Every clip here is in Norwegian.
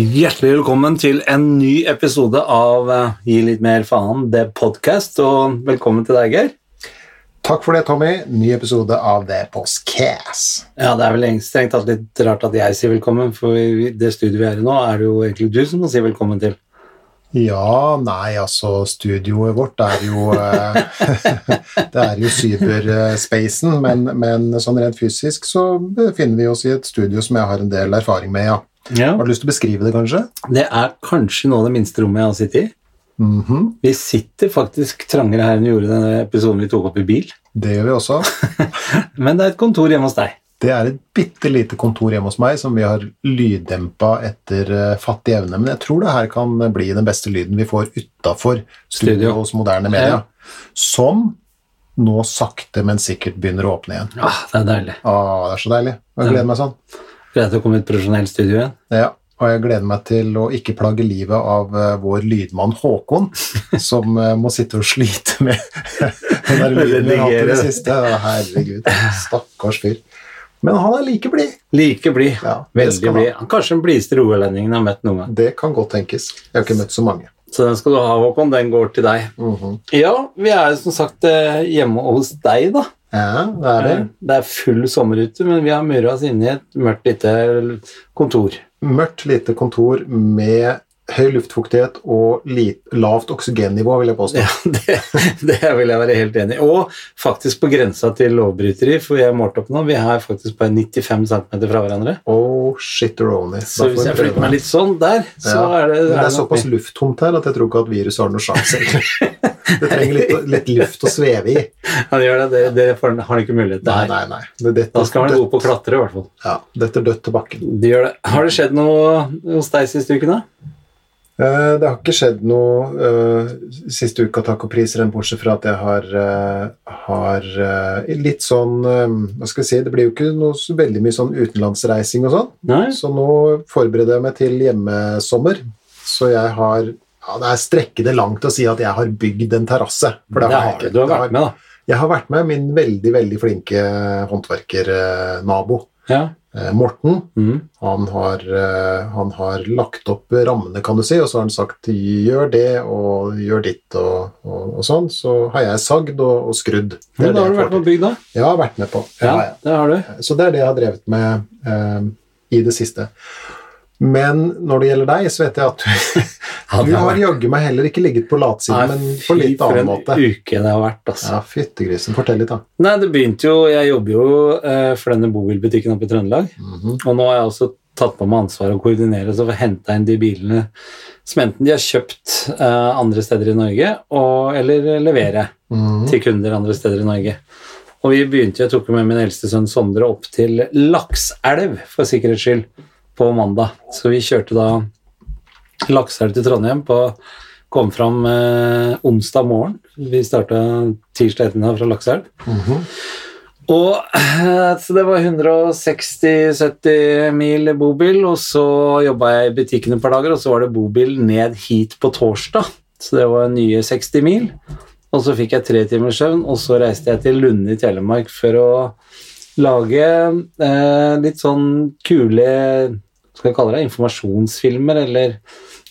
Hjertelig velkommen til en ny episode av eh, Gi litt mer faen, det podcast, og velkommen til deg, Geir. Takk for det, Tommy. Ny episode av The Postcast. Ja, det er vel strengt tatt litt rart at jeg sier velkommen, for i det studioet vi er i nå, er det jo egentlig du som må si velkommen til. Ja, nei, altså Studioet vårt er jo eh, Det er jo cyberspacen, men, men sånn rent fysisk så befinner vi oss i et studio som jeg har en del erfaring med, ja. Ja. Har du lyst til å beskrive det, kanskje? Det er kanskje noe av det minste rommet jeg har sittet i. Mhm, Vi sitter faktisk trangere her enn vi gjorde denne episoden vi tok opp i bil, Det gjør vi også. men det er et kontor hjemme hos deg. Det er et bitte lite kontor hjemme hos meg som vi har lyddempa etter eh, fattig evne, men jeg tror det her kan bli den beste lyden vi får utafor Studio. studio hos moderne media, Ja. som nå sakte, men sikkert begynner å åpne igjen. Ah, det er deilig. Ah, det er så deilig. Jeg gleder meg sånn. Greit å komme et profesjonelt studio igjen. Ja, og jeg gleder meg til å ikke plage livet av eh, vår lydmann Håkon, som eh, må sitte og slite med den der lyden vi har hatt i det siste. Herregud, stakkars fyr. Men han er like blid. Like blid. Ja, Veldig blid. han. Kanskje den blideste rogalendingen jeg har møtt noen gang. Det kan godt tenkes. Jeg har ikke møtt så mange. Så den skal du ha, Håkon. Den går til deg. Mhm. Ja, vi er jo som sagt eh, hjemme hos deg, da. Ja, det er det. Det er full sommer ute, men vi har murra oss inne i et mørkt lite kontor. Mørkt, lite kontor med høy luftfuktighet og lavt oksygennivå, vil jeg påstå. Ja, det, det vil jeg være helt enig i. Og faktisk på grensa til lovbryteri, for jeg målte opp nå. Vi er faktisk bare 95 cm fra hverandre. Oh, shitteroni. Så hvis jeg flytter meg litt sånn der, så Ja, er det Men det er såpass lufttomt her at jeg tror ikke at viruset har noe sjanse. egentlig. Det trenger litt, litt luft å sveve i. Han gjør det, det, det får, har han ikke mulighet til Nei, nei, nei. Det detter, Da skal han være god på å klatre, i hvert fall. Ja, detter dødt til bakken. De gjør det. Har det skjedd noe hos deg siste uken, da? Eh, Det har ikke skjedd noe eh, siste uka, takk og priser, bortsett fra at jeg har, eh, har litt sånn Hva skal jeg si, det blir jo ikke noe så veldig mye sånn utenlandsreising og sånn. Nei? Så nå forbereder jeg meg til hjemmesommer. Så jeg har ja, Det er strekkende langt å si at jeg har bygd en terrasse. For det Det har jeg ikke. du. Har vært med, da. Jeg har vært med min veldig, veldig flinke håndverkernabo. Ja. Eh, Morten. Mm. Han har, eh, han har lagt opp rammene, kan du si, og så har han sagt 'gjør det' og 'gjør ditt' og, og, og sånn. Så har jeg sagd og, og skrudd. Det Men da har du vært med på bygd, da? Ja, vært med på. Ja, Ja, ja. det har du. Så det er det jeg har drevet med eh, i det siste. Men når det gjelder deg, så vet jeg at du, du har jaggu meg heller ikke ligget på latsiden, men på litt fy, litt for en måte. uke det har vært, altså. Ja, Fyttegrisen. Fortell litt, da. Nei, det begynte jo Jeg jobber jo eh, for denne bobilbutikken oppe i Trøndelag. Mhm. Og nå har jeg også tatt på meg ansvaret å koordinere så få henta inn de bilene som enten de har kjøpt eh, andre steder i Norge, og, eller levere Mhm. til kunder andre steder i Norge. Og vi begynte, jeg tok med min eldste sønn Sondre opp til Lakselv, for sikkerhets skyld, på mandag. Så vi kjørte da Lakselv til Trondheim på Kom fram eh, onsdag morgen. Vi starta tirsdag ettermiddag fra Lakselv. Mhm. Og eh, Så det var 160-70 mil bobil, og så jobba jeg i butikken et par dager, og så var det bobil ned hit på torsdag. Så det var nye 60 mil. Og så fikk jeg tre timers søvn, og så reiste jeg til Lunde i Telemark for å lage eh, litt sånn kule skal vi kalle det informasjonsfilmer, eller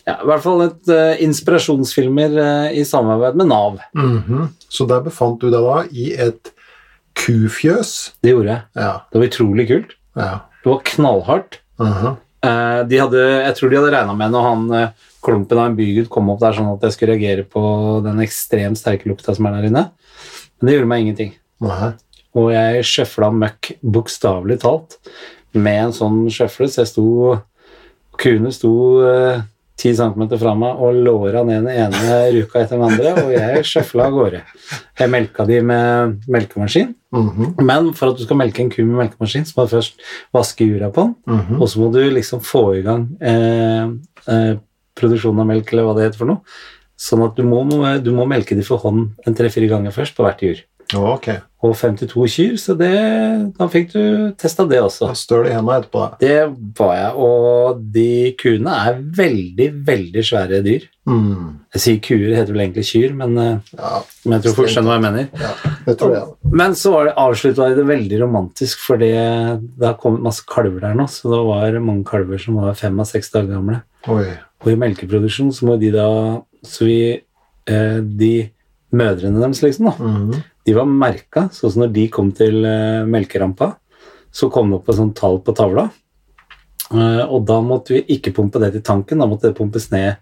ja, i hvert fall et uh, inspirasjonsfilmer uh, i samarbeid med Nav. Mhm. Så der befant du deg da i et kufjøs. Det gjorde jeg. Ja. Det var utrolig kult. ja. Det var knallhardt. Mhm. Eh, de hadde, jeg tror de hadde regna med når han klumpen av en bygutt kom opp der, sånn at jeg skulle reagere på den ekstremt sterke lukta som er der inne. Men det gjorde meg ingenting. Nei. Og jeg sjøfla møkk bokstavelig talt med en sånn sjøfle, så jeg sto Kuene sto eh, ti centimeter fra meg og låra ned den ene ruka etter den andre, og jeg sjøfla av gårde. Jeg melka de med melkemaskin, Mhm. men for at du skal melke en ku med melkemaskin, så må du først vaske jura på den. Mhm. Og så må du liksom få i gang eh, eh, produksjonen av melk, eller hva det heter for noe. Sånn at du må, du må melke de for hånd en tre-fire ganger først på hvert jur. Ok. og 52 kyr, så det, da fikk du testa det også. Støl i hendene etterpå. Det var jeg, og de kuene er veldig, veldig svære dyr. Mm. Jeg sier kuer, heter vel egentlig kyr, men, eh, Ja, men jeg tror folk skjønner hva jeg mener. ja, det tror jeg. Men så var det avslutta det veldig romantisk, for det har kommet masse kalver der nå, så det var mange kalver som var fem av seks dager gamle. Oi. Og i melkeproduksjon så må de da Så vi eh, De mødrene deres, liksom, da, Mhm. De var merka, sånn som når de kom til eh, melkerampa, så kom det opp et sånt tall på tavla. Eh, og da måtte vi ikke pumpe det til tanken, da måtte det pumpes ned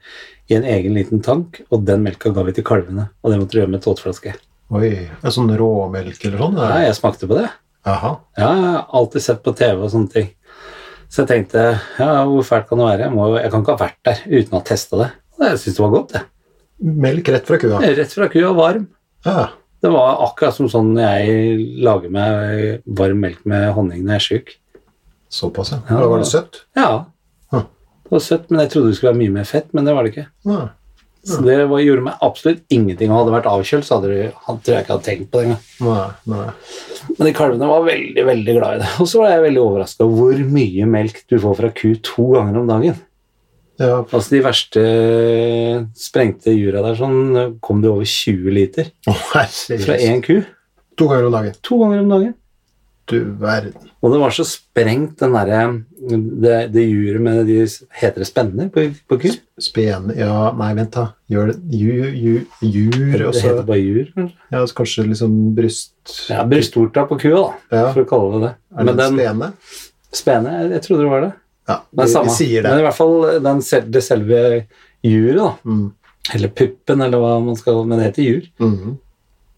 i en egen liten tank, og den melka ga vi til kalvene. Og det måtte du gjøre med tåteflaske. Oi. En sånn råmelk eller sånn? Ja, jeg smakte på det. Aha. Ja, jeg har alltid sett på TV og sånne ting. Så jeg tenkte, ja, hvor fælt kan det være? Jeg, må, jeg kan ikke ha vært der uten å ha testa det. Og jeg syntes det var godt, det. Melk rett fra kua? Rett fra kua, varm. Ja. Det var akkurat som sånn jeg lager meg varm melk med honning når jeg er sjuk. Såpass, ja. Ja. Da var det søtt? Ja. Det var søtt, men jeg trodde det skulle være mye mer fett, men det var det ikke. Ja. Så det var, gjorde meg absolutt ingenting. Og hadde det vært avkjølt, så hadde du, tror jeg ikke hadde tenkt på det engang. Men de kalvene var veldig veldig glad i det. Og så var jeg veldig overraska over hvor mye melk du får fra ku to ganger om dagen. Ja, Altså De verste sprengte jura der sånn kom det over 20 liter oh, fra én ku. To ganger om dagen. To ganger om dagen. Du verden. Og det var så sprengt, den derre det, det juret med de Heter det spenner på, på ku? Spen... Ja, nei, vent, da. Gjør det Jur, ju, Jur, og Det heter bare jur, kanskje? ja, så Kanskje liksom bryst... Ja, brystvorta på kua, da, Ja. for å kalle det det. Er det Men den spene? spene, jeg, jeg trodde det var det. Ja, Det er samme. sier det. Men i hvert fall den, sel- det selve juret, da, Mm. eller puppen, eller hva man skal Men det heter jur. Mhm.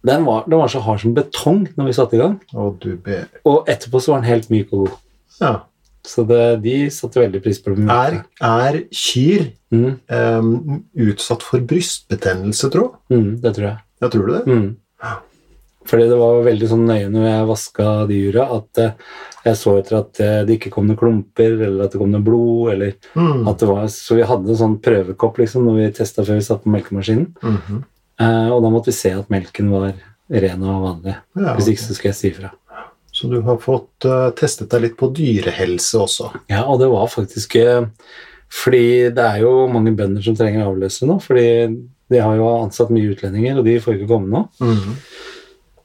Den var, den var så hard som betong når vi satte i gang. Å, du ber Og etterpå så var den helt myk og god. Ja. Så det, de satte veldig pris på det. Er, er kyr Mm, um, utsatt for brystbetennelse, tro? mm, det tror jeg. Ja, tror du det? Mm. Fordi det var veldig sånn nøye når jeg vaska de jura, at eh, jeg så etter at eh, det ikke kom noen klumper, eller at det kom noe blod, eller Mm. at det var Så vi hadde en sånn prøvekopp liksom når vi testa før vi satt på melkemaskinen, Mhm. eh, og da måtte vi se at melken var ren og vanlig. Ja, Hvis ikke så skal jeg si ifra. Så du har fått uh, testet deg litt på dyrehelse også? Ja, og det var faktisk uh, Fordi det er jo mange bønder som trenger avløsere nå, fordi de har jo ansatt mye utlendinger, og de får ikke komme nå. Mm -hmm.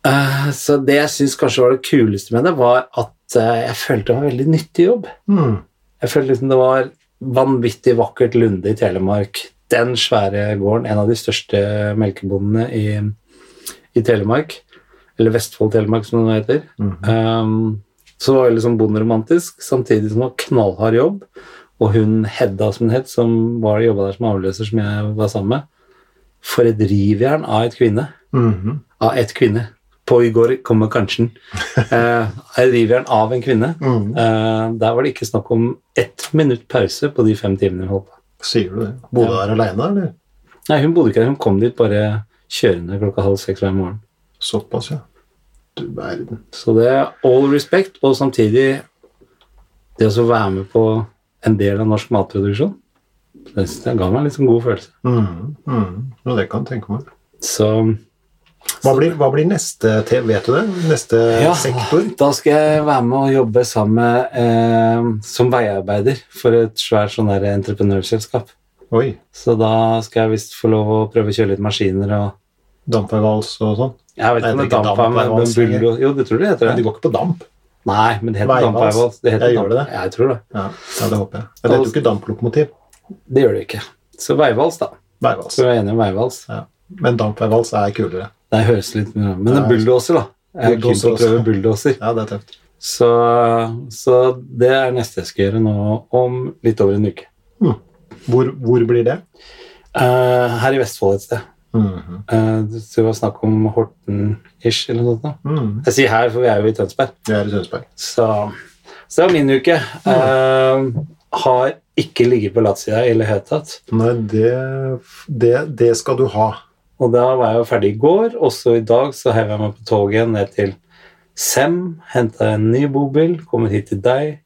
uh, Så det jeg syns kanskje var det kuleste med det, var at eh, jeg følte det var en veldig nyttig jobb. Mm. Jeg følte liksom det var vanvittig vakkert Lunde i Telemark. Den svære gården, en av de største melkebondene i, i Telemark. Eller Vestfold-Telemark, som det nå heter. Mm. Um, så det var jeg liksom bonderomantisk, samtidig som det var knallhard jobb. Og hun Hedda, som hun het, som var jobba der som avløser, som jeg var sammen med, for et rivjern av et kvinne. Mhm. Av et kvinne. På i går kommer kanskje eh, Et rivjern av en kvinne. Mm. Eh, der var det ikke snakk om ett minutt pause på de fem timene vi holdt på. Sier du det? Bodde du Ja. der aleine, eller? Nei, hun bodde ikke der. Hun kom dit bare kjørende klokka halv seks hver morgen. Såpass, ja. Du verden. Så det er all respect, og samtidig det å være med på en del av norsk matproduksjon, det, det ga meg en sånn god følelse. Mm, mm. Ja, det kan jeg tenke meg. Så Hva blir, hva blir neste te- Vet du det? Neste ja, sektor? da skal jeg være med og jobbe sammen med eh, som veiarbeider for et svært sånn der entreprenørselskap. Oi. Så da skal jeg visst få lov å prøve å kjøre litt maskiner og Dampveivals og sånn? Jeg vet ikke om det er damp dampveivals Jo, det tror du det heter Men det. går ikke på damp? Nei, men det heter Veivals. dampveivals. Det heter Ja, gjør damp. det det? Jeg tror det. Ja, ja det håper jeg. Men det heter jo ikke damplokomotiv. Det gjør det ikke. Så veivals, da. Veivals. Så vi er enige om veivals. Ja. Men dampveivals er kulere. Det høres litt mer Men en bulldoser, da. Jeg er keen på å prøve bulldoser. Ja, det er tøft. Så, så det er neste jeg skal gjøre nå om litt over en uke. Hvor, hvor blir det? Uh, her i Vestfold et sted. Mhm. Uh, det var snakk om Horten-ish eller noe sånt. Mhm. Jeg sier her, for vi er jo i Tønsberg. Vi er i Tønsberg. Så, så det var min uke. Uh, har ikke ligget på latsida i det hele tatt. Nei, det, det, det skal du ha. Og da var jeg jo ferdig i går, og så i dag så heiv jeg meg på toget ned til Sem, henta en ny bobil, kommer hit til deg,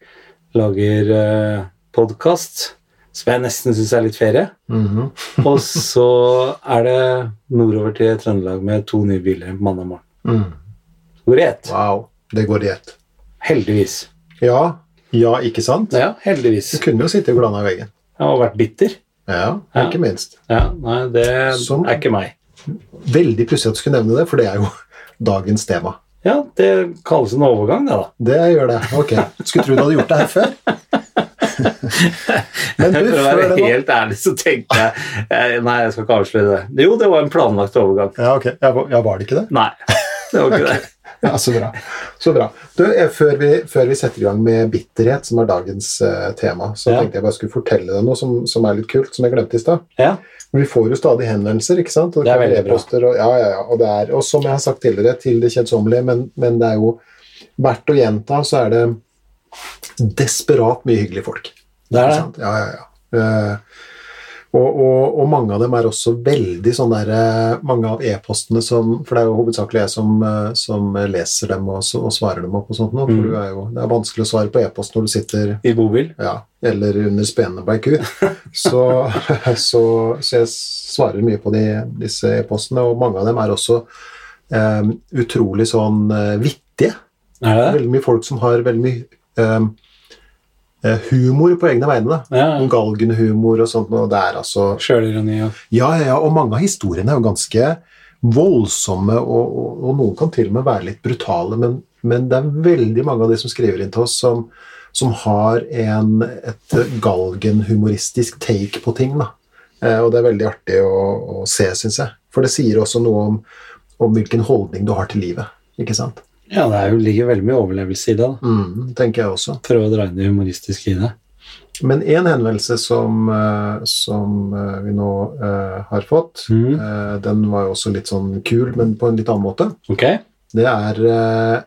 lager eh, podkast, som jeg nesten syns er litt ferie. Mhm. Og så er det nordover til Trøndelag med to nye biler mandag morgen. Mm. Går i ett. Wow. Det går i ett. Heldigvis. Ja, ja, ikke sant? Ja, heldigvis. Du kunne jo sitte og glana i veggen. Jeg har vært bitter. Ja, Ja. ikke minst. Ja, nei, det Som- er ikke meg. Veldig pussig at du skulle nevne det, for det er jo dagens tema. Ja, det kalles en overgang, det, da. Det gjør det. Ok. Skulle tro du hadde gjort det her før. Men du, For å være helt ærlig så tenkte jeg eh, Nei, jeg skal ikke avsløre det. Jo, det var en planlagt overgang. Ja, ok. Ja, var- det ikke det? Nei, det var ikke det. Ja, Så bra. Så bra. Du, eh, før, vi, før vi setter i gang med bitterhet, som er dagens uh, tema, så Ja. tenkte jeg bare skulle fortelle deg noe som, som er litt kult, som jeg glemte i stad. Ja, Vi får jo stadig henvendelser, ikke sant? Og Det er veldig bra. Og, ja, ja, ja. Og, det er, og som jeg har sagt tidligere, til det kjedsommelige, men, men det er jo verdt å gjenta, så er det desperat mye hyggelige folk. det er det. Ja, ja, ja. Og, og, og mange av dem er også veldig sånn der eh, Mange av e-postene som For det er jo hovedsakelig jeg som, eh, som leser dem og, og svarer dem opp og sånt nå. For Mm. du er jo, det er vanskelig å svare på e-post når du sitter I bobil. ja, eller under spenene på ei ku. Så, så, så jeg svarer mye på de, disse e-postene, og mange av dem er også um, utrolig sånn uh, vittige. Er det? Veldig mye folk som har veldig mye eh, humor på egne vegne. Ja. Om galgenhumor og sånt, og det er altså Sjølironi og Ja, ja, ja, og mange av historiene er jo ganske voldsomme, og, og, og noen kan til og med være litt brutale, men, men det er veldig mange av de som skriver inn til oss, som, som har en, et galgenhumoristisk take på ting. da. Eh, og det er veldig artig å, å se, syns jeg. For det sier også noe om, om hvilken holdning du har til livet. ikke sant? Ja, det er jo, ligger veldig mye overlevelse i det. da. Mm, tenker jeg også. Prøve å dra inn det humoristiske i det. Men én henvendelse som, eh, som eh, vi nå eh, har fått, mm. den var jo også litt sånn kul, men på en litt annen måte. Ok? Det er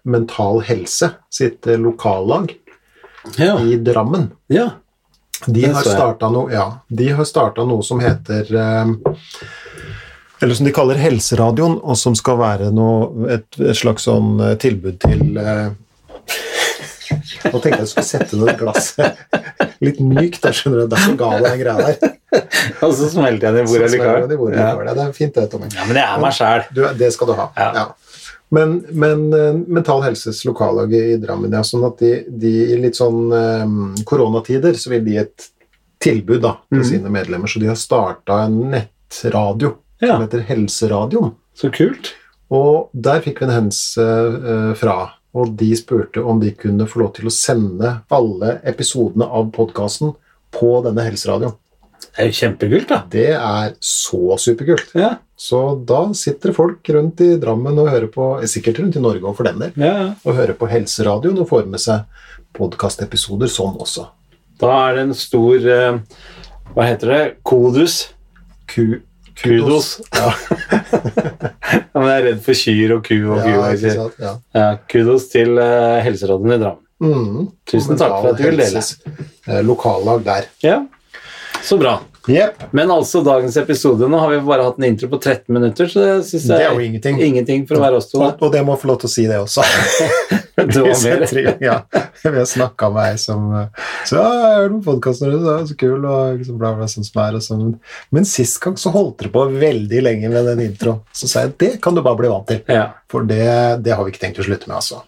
Mental Helse sitt lokallag Ja. i Drammen. ja. De har starta noe, ja, noe som heter Eller som de kaller Helseradioen, og som skal være noe, et, et slags sånn eh, tilbud til eh, Nå tenkte jeg at jeg skulle sette ned glasset litt mykt. Der, skjønner du, Derfor ga du den greia der. Og så smelter jeg det i bordet likevel. det Ja. Ja, det er fint, det, Tommy. ja, men det er meg sjæl. Det skal du ha. Ja. Ja. Men, men eh, Mental Helses lokallag i Drammen, ja, sånn at de, de i litt sånn eh, koronatider så vil de gi et tilbud da, til mm. sine medlemmer, så de har starta en nettradio Ja. som heter Helseradioen. Så kult. Og der fikk vi en hendelse eh, fra, og de spurte om de kunne få lov til å sende alle episodene av podkasten på denne helseradioen. Det er jo kjempekult, da. Det er så superkult. Ja, Så da sitter folk rundt i Drammen og hører på, sikkert rundt i Norge og for den del, ja. og hører på Helseradioen og får med seg podkastepisoder sånn også. Da er det en stor eh, Hva heter det? Kodus. Ku, Kudos. Ja, men jeg er redd for kyr og ku og ku. ja? Ja. Ja, kudos til uh, helserådene i Drammen. Mm. Tusen takk for at du vil dele. Eh, Lokallag der. Ja, så bra. Yep. Men altså, dagens episode Nå har vi bare hatt en intro på 13 minutter, så det syns Det jeg er jo ingenting. ingenting for å være oss to. Og, og det må få lov til å si det også. Det var mer. setter ja. Vi har snakka med ei som Så ja, jeg hører noen deres, det er så kul, og liksom bla, bla, sånn som er, og sånn. Men sist gang så holdt dere på veldig lenge med den introen. Så sa jeg det kan du bare bli vant til. Ja. For det, det har vi ikke tenkt å slutte med, altså.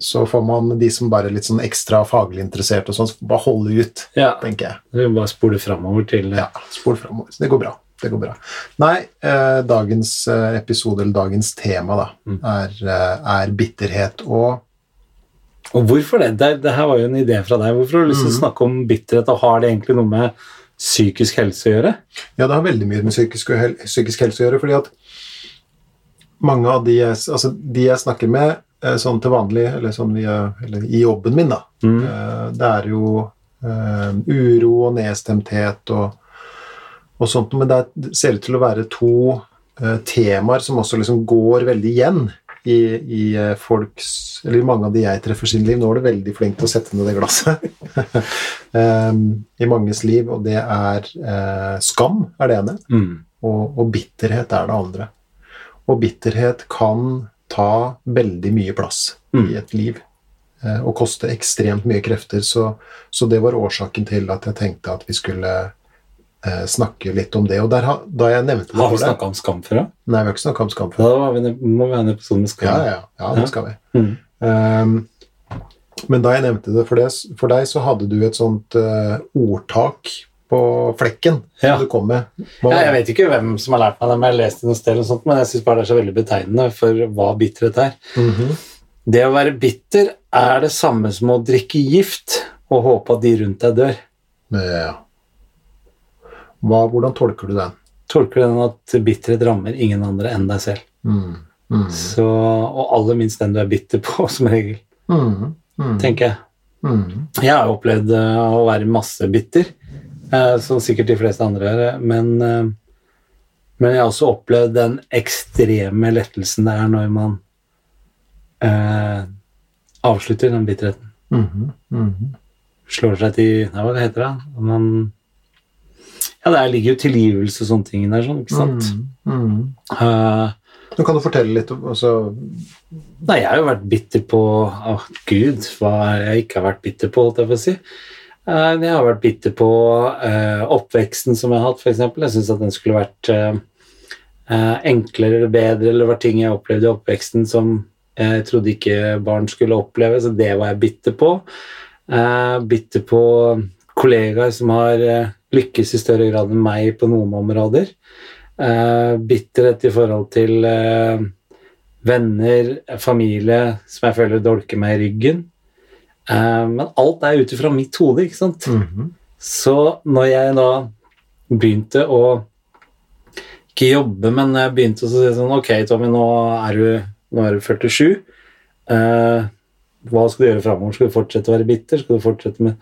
Så får man de som bare er litt sånn ekstra faglig interessert og sånn, så bare holde ut, ja. tenker jeg. Bare spole framover til Ja, spol framover. Det går bra. Det går bra. Nei, eh, dagens eh, episode, eller dagens tema, da, Mm. er, eh, er bitterhet. Og Og hvorfor det? det? Det her var jo en idé fra deg. Hvorfor har du lyst til å Mhm. snakke om bitterhet, og har det egentlig noe med psykisk helse å gjøre? ja, det har veldig mye med psykisk, hel psykisk helse å gjøre, fordi at mange av de jeg, altså, de jeg snakker med eh, sånn til vanlig, eller, sånn via, eller i jobben min, da, Mm. Eh, Det er jo eh, uro og nedstemthet og, og sånt, men det, er, ser ut til å være to uh, temaer som også liksom går veldig igjen i, i eh, folks Eller i mange av de jeg treffer sin liv. Nå er du veldig flink til å sette ned det glasset. um, I manges liv, og det er uh, skam er det ene, Mm. og, og bitterhet er det andre. Og bitterhet kan ta veldig mye plass Mm. i et liv eh, og koste ekstremt mye krefter. Så, så det var årsaken til at jeg tenkte at vi skulle snakke litt om det. Og der, da jeg nevnte det Har vi snakka om skam før? Nei, vi har ikke snakka om skam før. Da var vi må vi ha en episode med skam. Ja, ja, ja, det skal vi. Mm. Um, men da jeg nevnte det for, det, for deg, så hadde du et sånt uh, ordtak på flekken Ja. du kom med. Ja, jeg vet ikke hvem som har lært meg det, men jeg har lest det noe sted, og sånt, men jeg syns bare det er så veldig betegnende for hva bitterhet er. Mhm. Det å være bitter er det samme som å drikke gift og håpe at de rundt deg dør. Ja. Hva, hvordan tolker du den? Tolker den at bitterhet rammer ingen andre enn deg selv. Mm. Mm. Så, og aller minst den du er bitter på, som regel, Mm. Mm. tenker jeg. Mm. Jeg har opplevd eh, å være masse bitter, eh, som sikkert de fleste andre er, men, eh, men jeg har også opplevd den ekstreme lettelsen det er når man eh, avslutter den bitterheten. Mhm. Mhm. Slår seg til hva heter det? Man, ja, der ligger jo tilgivelse og sånne ting der, sånn, ikke sant? Mm. Mm. Uh, Nå kan du fortelle litt om altså, Nei, jeg har jo vært bitter på Å, gud, hva jeg ikke har vært bitter på, holdt jeg på å si. Uh, Jeg har vært bitter på uh, oppveksten som jeg har hatt, f.eks. Jeg syns at den skulle vært enklere eller bedre, eller var ting jeg opplevde i oppveksten som jeg trodde ikke barn skulle oppleve, så det var jeg bitter på. Eh, bitter på kollegaer som har eh, lykkes i større grad enn meg på noen områder. Eh, bitterhet i forhold til eh, venner, familie som jeg føler dolker meg i ryggen. Men alt er ut ifra mitt hode, ikke sant? mhm. Så når jeg da begynte å ikke jobbe, men jeg begynte å si sånn Ok, Tommy, nå er du, nå er du 47. Eh, hva skal du gjøre framover? Skal du fortsette å være bitter? Skal du fortsette med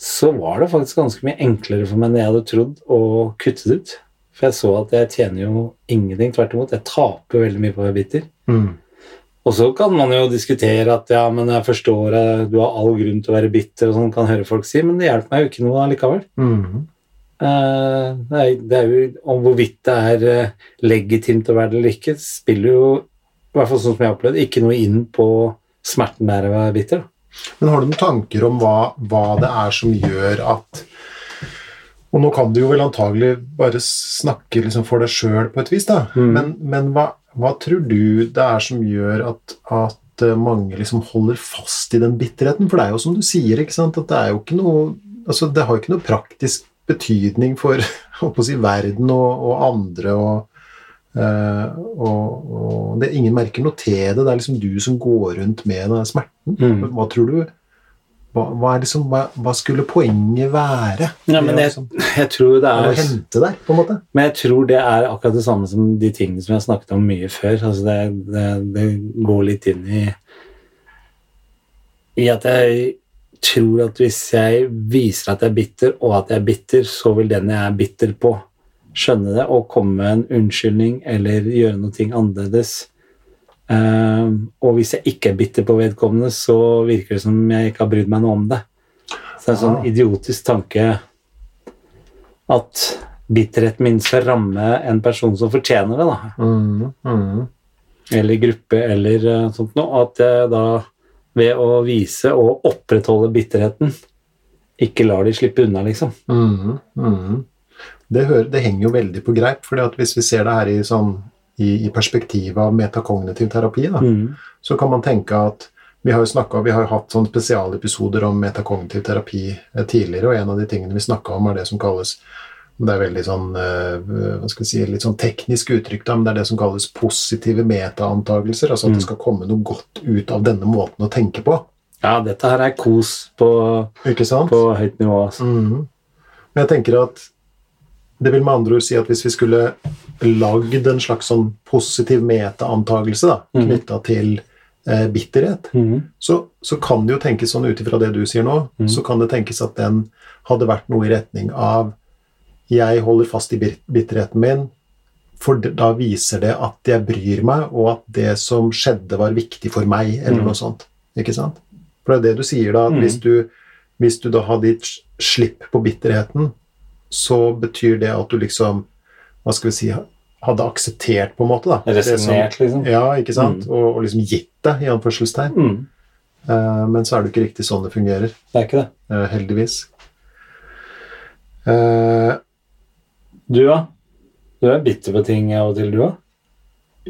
Så var det faktisk ganske mye enklere for meg enn jeg hadde trodd å kutte det ut. For jeg så at jeg tjener jo ingenting. Tvert imot, jeg taper veldig mye på å være bitter. Mm. Og så kan man jo diskutere at ja, men jeg forstår at du har all grunn til å være bitter, og sånn kan høre folk si, men det hjelper meg jo ikke noe allikevel. Mm. Uh, det, er, det er jo om hvorvidt det er eh, legitimt å være det eller ikke, spiller jo, i hvert fall sånn som jeg har opplevd, ikke noe inn på smerten der å være bitter. da. Men har du noen tanker om hva, hva det er som gjør at Og nå kan du jo vel antagelig bare snakke liksom for deg sjøl på et vis, da. Mm. Men, men hva, hva tror du det er som gjør at, at eh, mange liksom holder fast i den bitterheten? For det er jo som du sier, ikke sant, at det er jo ikke noe altså Det har jo ikke noe praktisk betydning for å si, verden og, og andre. og Eh, og, og det, ingen merker noe til det. Det er liksom du som går rundt med den smerten. Mm. Hva tror du hva, hva, liksom, hva, hva skulle poenget være? Ja, men jeg, liksom- jeg tror det er å hente der, på en måte? Men jeg tror det er akkurat det samme som de tingene som jeg snakket om mye før. Altså det, det, det går litt inn i I at jeg tror at hvis jeg viser at jeg er bitter, og at jeg er bitter, så vil den jeg er bitter på, skjønne det og komme med en unnskyldning eller gjøre noe annerledes. Ehm, og hvis jeg ikke er bitter på vedkommende, så virker det som jeg ikke har brydd meg noe om det. Så det er en sånn Ah. idiotisk tanke at bitterheten min skal ramme en person som fortjener det, da. Mm, mm, eller gruppe, eller eh, sånt noe. At jeg da, ved å vise og opprettholde bitterheten, ikke lar de slippe unna, liksom. mm, mm. Det, hører, det henger jo veldig på greip, fordi at hvis vi ser det her i, sånn, i, i perspektivet av metakognitiv terapi, da, Mm. så kan man tenke at vi har jo snakket, vi har hatt sånne spesialepisoder om metakognitiv terapi eh, tidligere, og en av de tingene vi snakka om, er det som kalles det er veldig sånn, eh, hva skal vi si, litt sånn teknisk uttrykk, da, men det er det som kalles positive metaantagelser. Altså at det Mm. skal komme noe godt ut av denne måten å tenke på. Ja, dette her er kos på, på høyt nivå. Altså. Mhm. Men jeg tenker at det vil med andre ord si at hvis vi skulle lagd en slags sånn positiv metaantagelse Mhm. knytta til eh, bitterhet, mm. så, så kan det jo tenkes sånn ut ifra det du sier nå, mm. så kan det tenkes at den hadde vært noe i retning av jeg holder fast i bitterheten min, for da viser det at jeg bryr meg, og at det som skjedde, var viktig for meg, eller Mhm. noe sånt. Ikke sant? For det er det du sier da, at Mhm. hvis, du, hvis du da hadde gitt slipp på bitterheten, så betyr det at du liksom Hva skal vi si hadde akseptert, på en måte, da. Resonert Resignert, liksom. Ja, ikke sant? Mm. Og, og liksom gitt deg, i anførselstegn. Mm. Uh, men så er det ikke riktig sånn det fungerer, Det er ikke det. Uh, heldigvis. Uh, Du, da? Du er bitter på ting av og til, du òg?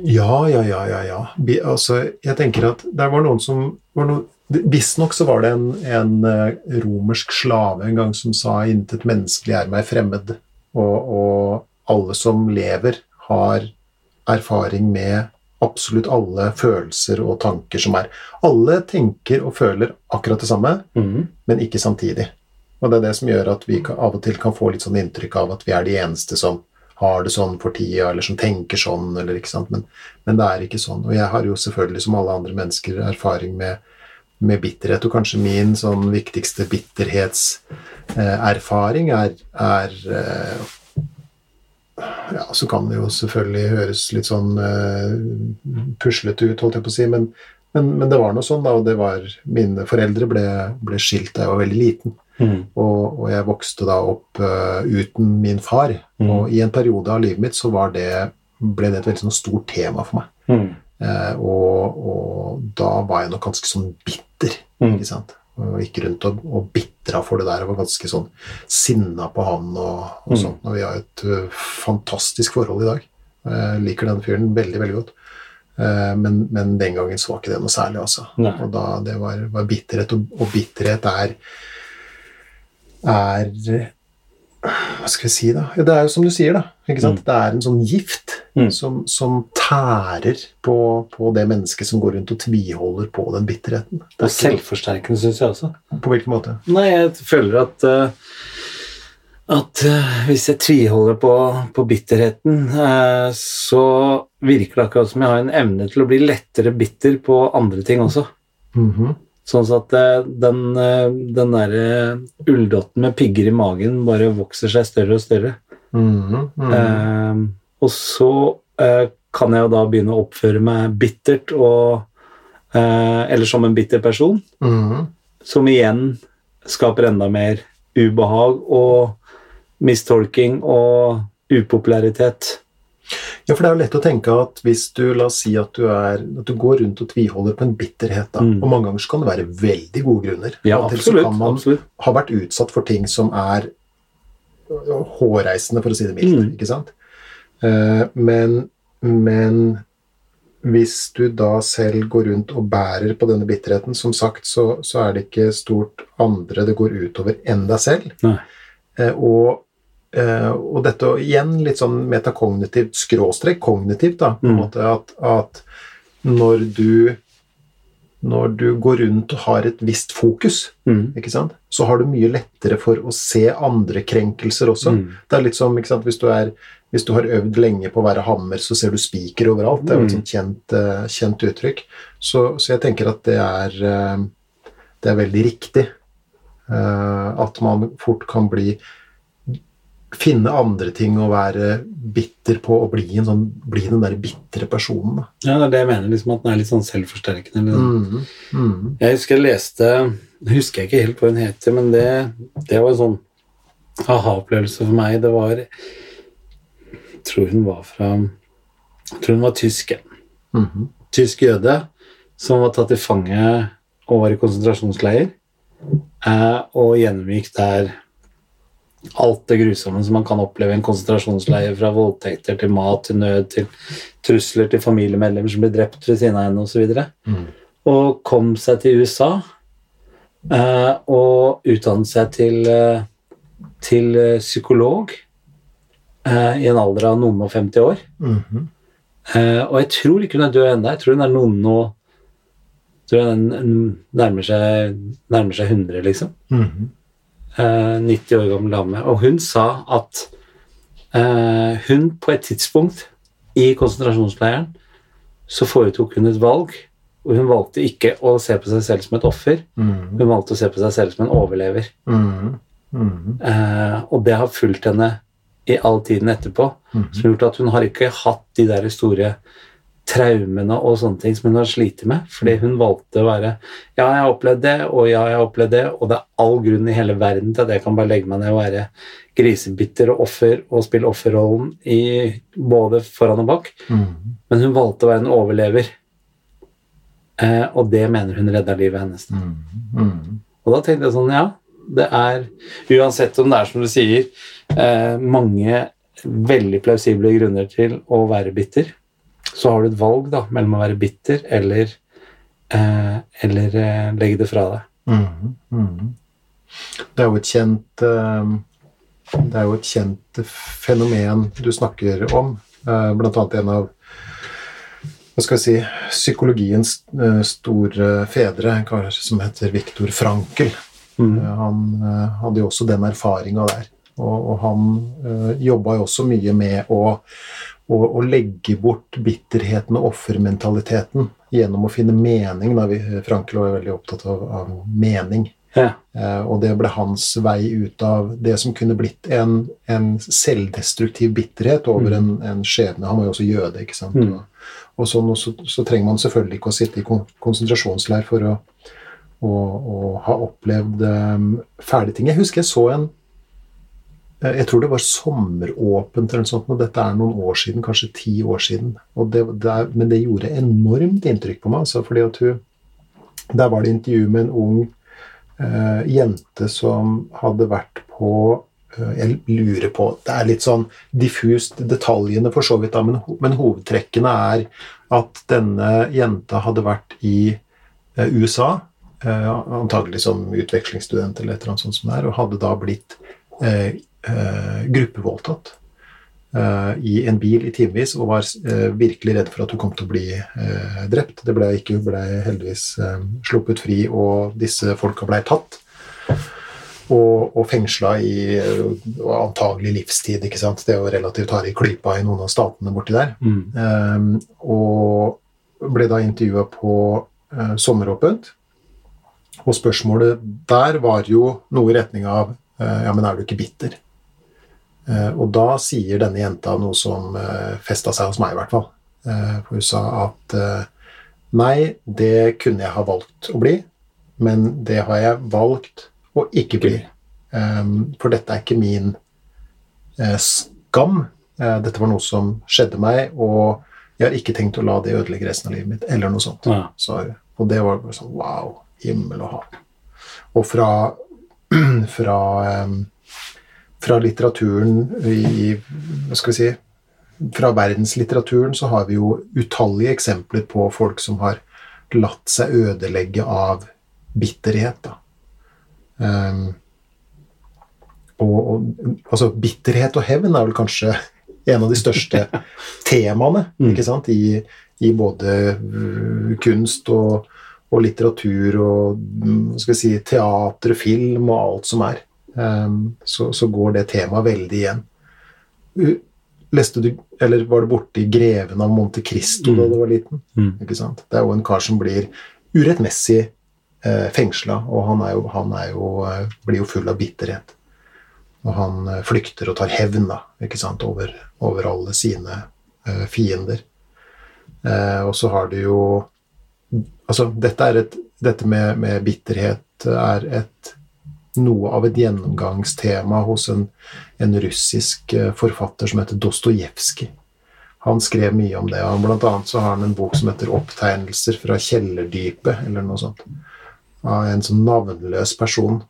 Ja, ja, ja, ja. ja. Bi, altså, jeg tenker at det var noen som var noen, Visstnok så var det en, en eh, romersk slave en gang som sa 'intet menneskelig er meg fremmed'. Og, og alle som lever, har erfaring med absolutt alle følelser og tanker som er. Alle tenker og føler akkurat det samme, mm. men ikke samtidig. Og det er det som gjør at vi av og til kan få litt sånn inntrykk av at vi er de eneste som har det sånn for tida, eller som tenker sånn, eller ikke sant. Men, men det er ikke sånn. Og jeg har jo selvfølgelig, som alle andre mennesker, erfaring med, med bitterhet, og kanskje min sånn viktigste bitterhetserfaring er, er eh, ja, så kan det jo selvfølgelig høres litt sånn eh, puslete ut, holdt jeg på å si, men, men, men det var noe sånn, da, og det var Mine foreldre ble, ble skilt da jeg var veldig liten, Mm. og, og jeg vokste da opp uh, uten min far. Mm. Og i en periode av livet mitt så var det, ble det et veldig sånn stort tema for meg. Mm. Uh, og, og da var jeg nok ganske sånn bitter, Mhm. ikke sant. Og gikk rundt og, og bitra for det der og var ganske sånn sinna på han og, og Mm. sånt. Og vi har et uh, fantastisk forhold i dag. Jeg liker den fyren veldig, veldig godt. Uh, men, men den gangen så var ikke det noe særlig, altså. Nei. Og da det var, var bitterhet, og, og bitterhet er er Hva skal vi si, da? Ja, Det er jo som du sier, da. Mm. Det er en sånn gift Mm. som, som tærer på, på det mennesket som går rundt og tviholder på den bitterheten. Det er og selvforsterkende, syns jeg også. På hvilken måte? Nei, jeg føler at uh at eh, hvis jeg tviholder på, på bitterheten, eh, så virker det akkurat som jeg har en evne til å bli lettere bitter på andre ting også. Mhm. Sånn at eh, den, eh, den derre ulldotten med pigger i magen bare vokser seg større og større. Mm, mm. Eh, og så eh, kan jeg jo da begynne å oppføre meg bittert og eh, Eller som en bitter person, mm. som igjen skaper enda mer ubehag og mistolking og upopularitet. Ja, for det er jo lett å tenke at hvis du la oss si at du, er, at du går rundt og tviholder på en bitterhet, da, Mm. og mange ganger så kan det være veldig gode grunner. Ja, absolutt. kan man absolutt. ha vært utsatt for ting som er hårreisende, for å si det mildt. Mm. ikke sant? Uh, men, men hvis du da selv går rundt og bærer på denne bitterheten, som sagt, så, så er det ikke stort andre det går utover enn deg selv. Eh, og, eh, og dette igjen litt sånn metakognitivt, skråstrek kognitivt, da, på en Mm. måte at, at når du når du går rundt og har et visst fokus, Mm. ikke sant? så har du mye lettere for å se andre krenkelser også. Mm. Det er litt som ikke sant? Hvis, du er, hvis du har øvd lenge på å være hammer, så ser du spiker overalt. Det er jo et Mm. sånt kjent, eh, kjent uttrykk. Så, så jeg tenker at det er, eh, det er veldig riktig at man fort kan bli Finne andre ting å være bitter på og bli, en sånn, bli den der bitre personen. Da. Ja, det er det jeg mener, liksom at den er litt sånn selvforsterkende. Sånn. mm. mhm. Jeg husker jeg leste husker jeg ikke helt hva hun heter, men det, det var en sånn aha-opplevelse for meg. Det var Jeg tror hun var fra Jeg tror hun var tysk. Mm -hmm. Tysk jøde som var tatt til fange og var i konsentrasjonsleir, eh, og gjennomgikk der alt det grusomme som man kan oppleve i en konsentrasjonsleir, fra voldtekter til mat til nød til trusler til familiemedlemmer som blir drept ved siden av henne osv Mhm. og kom seg til USA eh, og utdannet seg til, eh, til eh, psykolog eh, i en alder av noen og 50 år. Mhm. Eh, og jeg tror ikke hun er død ennå. Jeg tror hun er noen og tror hun nærmer seg, nærmer seg 100, liksom. Mhm. Eh, 90 år gammel dame. Og hun sa at eh, hun på et tidspunkt i konsentrasjonsleiren så foretok hun et valg, og hun valgte ikke å se på seg selv som et offer. mm. Hun valgte å se på seg selv som en overlever. Mm. Mm. Eh, og det har fulgt henne i all tiden etterpå. Mhm. Som har gjort at hun har ikke hatt de der store traumene og sånne ting som hun har slitt med. Fordi hun valgte å være Ja, jeg har opplevd det, og ja, jeg har opplevd det, og det er all grunn i hele verden til at jeg kan bare legge meg ned og være grisebitter og offer og spille offerrollen i både foran og bak. Mm. Men hun valgte å være en overlever. Eh, og det mener hun redda livet hennes. Mm. Mm. Og da tenkte jeg sånn, ja, det er Uansett om det er som du sier, eh, mange veldig plausible grunner til å være bitter, så har du et valg da, mellom å være bitter eller, eh, eller eh, legge det fra deg. Mm, mhm. Det er jo et kjent eh, Det er jo et kjent fenomen du snakker om, eh, blant annet en av hva skal jeg si, psykologiens eh, store fedre, kanskje, som heter Viktor Frankel. Mm. Han hadde jo også den erfaringa der. Og, og han uh, jobba jo også mye med å, å, og legge bort bitterheten og offermentaliteten gjennom å finne mening. Da. Vi, Frankel var veldig opptatt av, av mening. Ja. Eh, og det ble hans vei ut av det som kunne blitt en, en selvdestruktiv bitterhet over en, en skjebne. Han var jo også jøde, ikke sant. Mm. Og, og sånn, og så, så trenger man selvfølgelig ikke å sitte i kon konsentrasjonsleir for å, å, å ha opplevd um, fæle ting. Jeg husker jeg så en eh, jeg tror det var sommeråpent, eller noe sånt, og dette er noen år siden, kanskje ti år siden. Det, det men det gjorde enormt inntrykk på meg. Altså, fordi at hun, Der var det intervju med en ung eh, jente som hadde vært på eh, Jeg lurer på Det er litt sånn diffust, detaljene for så vidt, da, men, men hovedtrekkene er at denne jenta hadde vært i eh, USA, eh, antagelig som utvekslingsstudent eller et eller annet sånt som det er, og hadde da blitt eh, eh, gruppevoldtatt eh, i en bil i timevis og var eh, virkelig redd for at hun kom til å bli eh, drept. Det ble ikke, hun ble heldigvis eh, sluppet fri, og disse folka ble tatt. Og, og fengsla i eh, og antagelig livstid. ikke sant? Det er jo relativt harde i klypa i noen av statene borti der. Mm. Ehm, og ble da intervjua på eh, Sommeråpent. Og spørsmålet der var jo noe i retning av eh, Ja, men er du ikke bitter? Eh, og da sier denne jenta noe som uh, festa seg hos meg, i hvert fall. Eh, for hun sa at eh, nei, det kunne jeg ha valgt å bli, men det har jeg valgt å ikke bli. For dette er ikke min eh, skam. Eh, dette var noe som skjedde meg, og jeg har ikke tenkt å la det ødelegge resten av livet mitt, eller noe sånt. Ja. Så. Og det var bare sånn wow, himmel og hav. Og fra, fra, fra litteraturen i Hva skal vi si Fra verdenslitteraturen så har vi jo utallige eksempler på folk som har latt seg ødelegge av bitterhet. da. Um, og, og altså, bitterhet og hevn er vel kanskje en av de største temaene Mm. ikke sant? I, i både uh, kunst og, og litteratur og mm, hva skal vi si, teater, film og alt som er. Em, så, så går det temaet veldig igjen. Leste du, eller var du borti 'Greven av Monte Cristo' da Mm. du var liten? Mm. Ikke sant? Det er jo en kar som blir urettmessig eh, fengsla, og han, jo, han jo, eh, blir jo full av bitterhet. Og han eh, flykter og tar hevn da, ikke sant? Over, over alle sine eh, fiender. Eh, og så har du jo Altså, dette, et, dette med, med bitterhet er et noe av et gjennomgangstema hos en, en russisk eh, forfatter som heter Dostojevskij. Han skrev mye om det, og blant annet så har han en bok som heter 'Opptegnelser fra kjellerdypet', eller noe sånt. Av en sånn navnløs person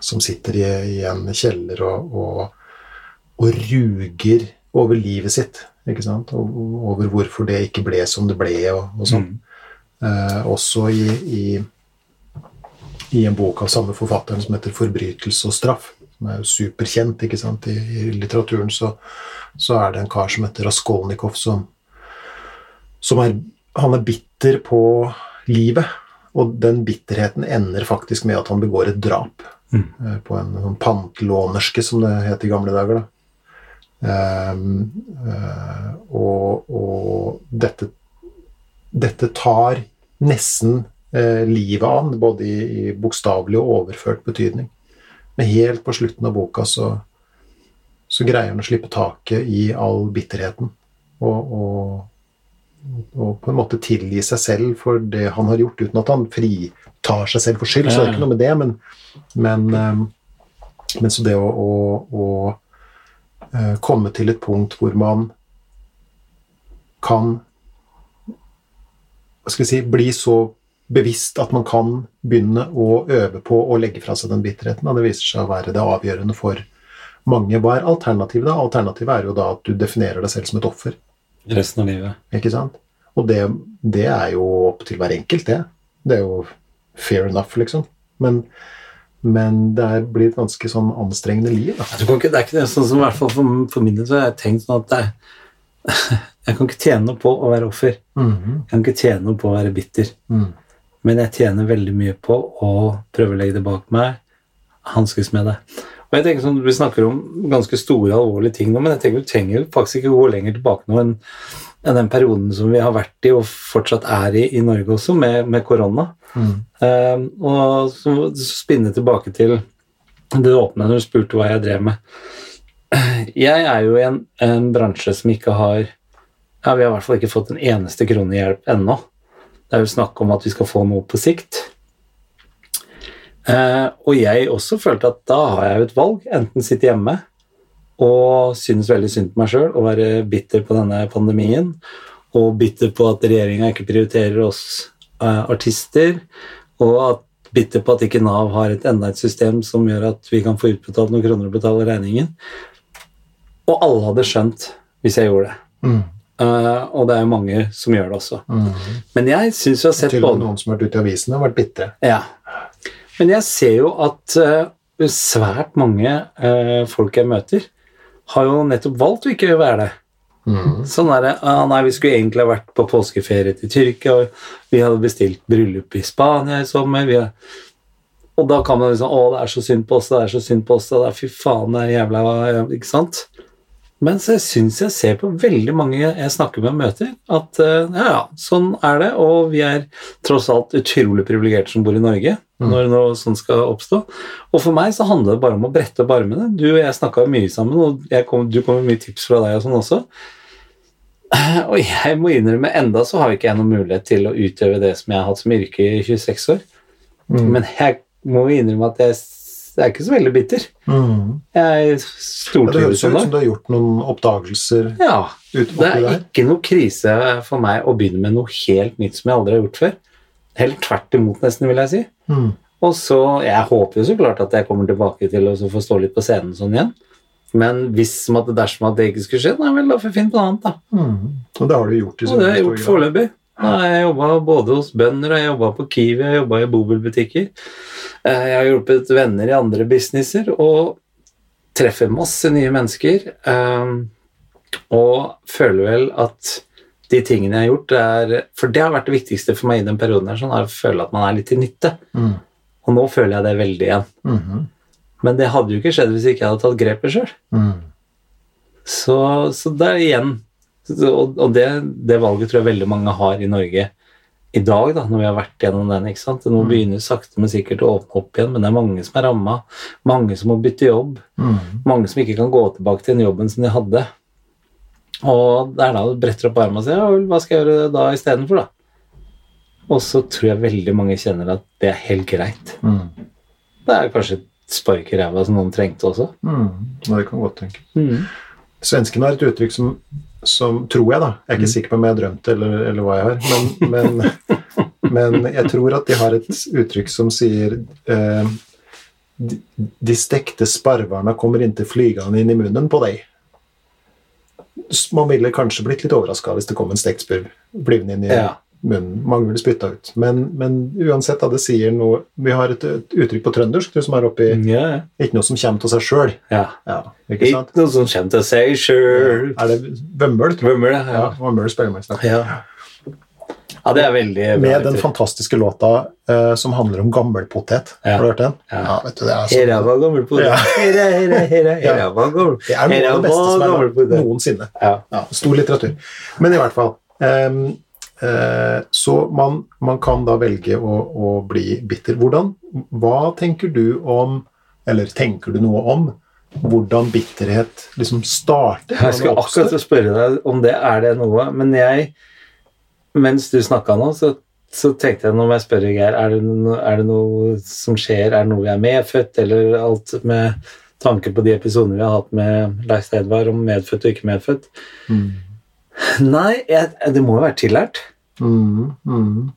som sitter i, i en kjeller og, og, og ruger over livet sitt, ikke sant? Og, og over hvorfor det ikke ble som det ble, og, og sånn. Mm. Eh, også i, i, i en bok av samme forfatteren som heter 'Forbrytelse og straff', som er jo superkjent ikke sant? I, i litteraturen, så, så er det en kar som heter Raskolnikov, som, som er Han er bitter på livet, og den bitterheten ender faktisk med at han begår et drap Mm. eh, på en, en pantlånerske, som det het i gamle dager. da. Um, uh, og og dette dette tar nesten livet an, både i, i bokstavelig og overført betydning. Men helt på slutten av boka så, så greier han å slippe taket i all bitterheten. Og, og, og på en måte tilgi seg selv for det han har gjort, uten at han fritar seg selv for skyld. Så det er ikke noe med det, men, men, eh, men så det å, å, å eh, komme til et punkt hvor man kan hva skal vi si, bli så bevisst at man kan begynne å øve på å legge fra seg den bitterheten. Og det viser seg å være det avgjørende for mange. Hva er alternativet? da? Alternativet er jo da at du definerer deg selv som et offer. Resten av livet. Ikke sant? Og det, det er jo opp til hver enkelt, det. Det er jo fair enough, liksom. Men, men det er, blir et ganske sånn anstrengende liv. Da. Ikke, det er ikke det sånn som i hvert fall for, for min del så har jeg tenkt sånn at det er, jeg kan ikke tjene noe på å være offer. Mhm. Jeg kan ikke tjene noe på å være bitter. Mm. Men jeg tjener veldig mye på å prøve å legge det bak meg, hanskes med det. Og jeg tenker sånn, Vi snakker om ganske store, alvorlige ting nå, men jeg tenker vi trenger faktisk ikke gå lenger tilbake nå enn enn den perioden som vi har vært i og fortsatt er i i Norge også, med, med korona. Mm. Eh, og så spinne tilbake til det åpne når du spurte hva jeg drev med. Jeg er jo i en, en bransje som ikke har ja, Vi har i hvert fall ikke fått en eneste krone hjelp ennå. Det er jo snakk om at vi skal få noe på sikt. Eh, og jeg også følte at da har jeg jo et valg. Enten sitte hjemme og synes veldig synd på meg sjøl og være bitter på denne pandemien, og bitter på at regjeringa ikke prioriterer oss eh, artister, og at bitter på at ikke Nav har et enda et system som gjør at vi kan få utbetalt noen kroner og betale regningen. Og alle hadde skjønt hvis jeg gjorde det. Mm. Eh, og det er jo mange som gjør det også. Mm. Men jeg syns jeg har sett Til og med både noen som har vært ute i avisene og vært bitre. Ja. Men jeg ser jo at uh, svært mange uh, folk jeg møter, har jo nettopp valgt å ikke være det. Mm. Sånn er det. Ah, nei, vi skulle egentlig ha vært på påskeferie til Tyrkia, og vi hadde bestilt bryllup i Spania i sommer. Vi har... Og da kan man liksom Å, det er så synd på oss, det er så synd på oss, det er fy faen, det er jævla Ikke sant? Men så syns jeg ser på veldig mange jeg snakker med og møter, at eh, ja, ja, sånn er det, og vi er tross alt utrolig privilegerte som bor i Norge, når noe sånt skal oppstå. Og for meg så handler det bare om å brette opp armene. Du og jeg snakka mye sammen, og jeg kom, du kom med mye tips fra deg og sånn også. Og jeg må innrømme, enda så har ikke jeg noen mulighet til å utøve det som jeg har hatt som yrke i 26 år. Mm. Men jeg må innrømme at jeg, jeg er ikke så veldig bitter. Mm. Jeg Ja, det stortrives høres ut som du har gjort noen oppdagelser Ja, ut, det er der. ikke noe krise for meg å begynne med noe helt nytt som jeg aldri har gjort før. Helt tvert imot, nesten, vil jeg si. Mm. Og så, Jeg håper jo så klart at jeg kommer tilbake til å få stå litt på scenen sånn igjen. Men hvis dersom at det ikke skulle skje, nei vel, da får vi finne på noe annet, da. Mm. Og det har du gjort i Og det har jeg gjort foreløpig. Har jeg jobba både hos bønder, jeg jobba på Kiwi, jeg jobba i bobilbutikker. Eh, Jeg har hjulpet venner i andre businesser og treffer masse nye mennesker. eh, Og føler vel at de tingene jeg har gjort, er For det har vært det viktigste for meg i den perioden, her, sånn, er å føle at man er litt til nytte. Mm. Og nå føler jeg det veldig igjen. Mhm. Men det hadde jo ikke skjedd hvis ikke jeg hadde tatt grepet sjøl. Mm. Så, så det er igjen Og, det, det valget tror jeg veldig mange har i Norge i dag, da, når vi har vært gjennom den. ikke sant? Nå begynner sakte, men sikkert å åpne opp igjen, men det er mange som er ramma. Mange som må bytte jobb. Mm. Mange som ikke kan gå tilbake til den jobben som de hadde. Og det er da du bretter opp armene og sier ja, hva skal jeg gjøre da istedenfor, da? Og så tror jeg veldig mange kjenner at det er helt greit. Mm. Det er kanskje et spark i ræva som noen trengte også. Mm. Det kan godt tenke. Svenskene har et uttrykk som, som tror jeg, da Jeg er ikke sikker på om jeg har drømt det, eller, eller hva jeg har, men, men, men jeg tror at de har et uttrykk som sier eh, de, de stekte sparvarna kommer inntil flygende inn i munnen på deg. Man ville kanskje blitt litt overraska hvis det kom en stekt spurv flyvende inn i Ja. Munnen. Mange ville spytta ut. Men, men uansett, da, det sier noe Vi har et, et uttrykk på trøndersk du som er oppi Ja, ja. Ikke noe som kommer av seg sjøl. ja. Ja, ikke sant? Ikke noe som kommer til seg sjøl. Er det vømmøl? tror jeg? Hvem er? Ja, vømmøl man. Ja. ja, det er veldig bra. Med den fantastiske låta uh, som handler om gammelpotet. Ja. Har du hørt den? Ja. vet du, det er, Hera så, var gammelpotet. Ja. Hera, hera, hera, hera Ja. var gammel. det er noe av det beste som er lagd noensinne. Ja. Ja, stor litteratur. Men i hvert fall eh, Så man, man kan da velge å, å bli bitter. Hvordan, hva tenker du om Eller tenker du noe om hvordan bitterhet liksom starter? Jeg oppstår? akkurat spørre deg om det er det noe, men jeg Mens du snakka nå, så, så tenkte jeg nå må jeg spørre Geir, er er det noe som skjer, er det noe vi er medfødt, eller alt med tanke på de episodene vi har hatt med Leif Edvard om medfødt og ikke medfødt? Mm. Nei, jeg, det må jo være tillært. Mm, mm.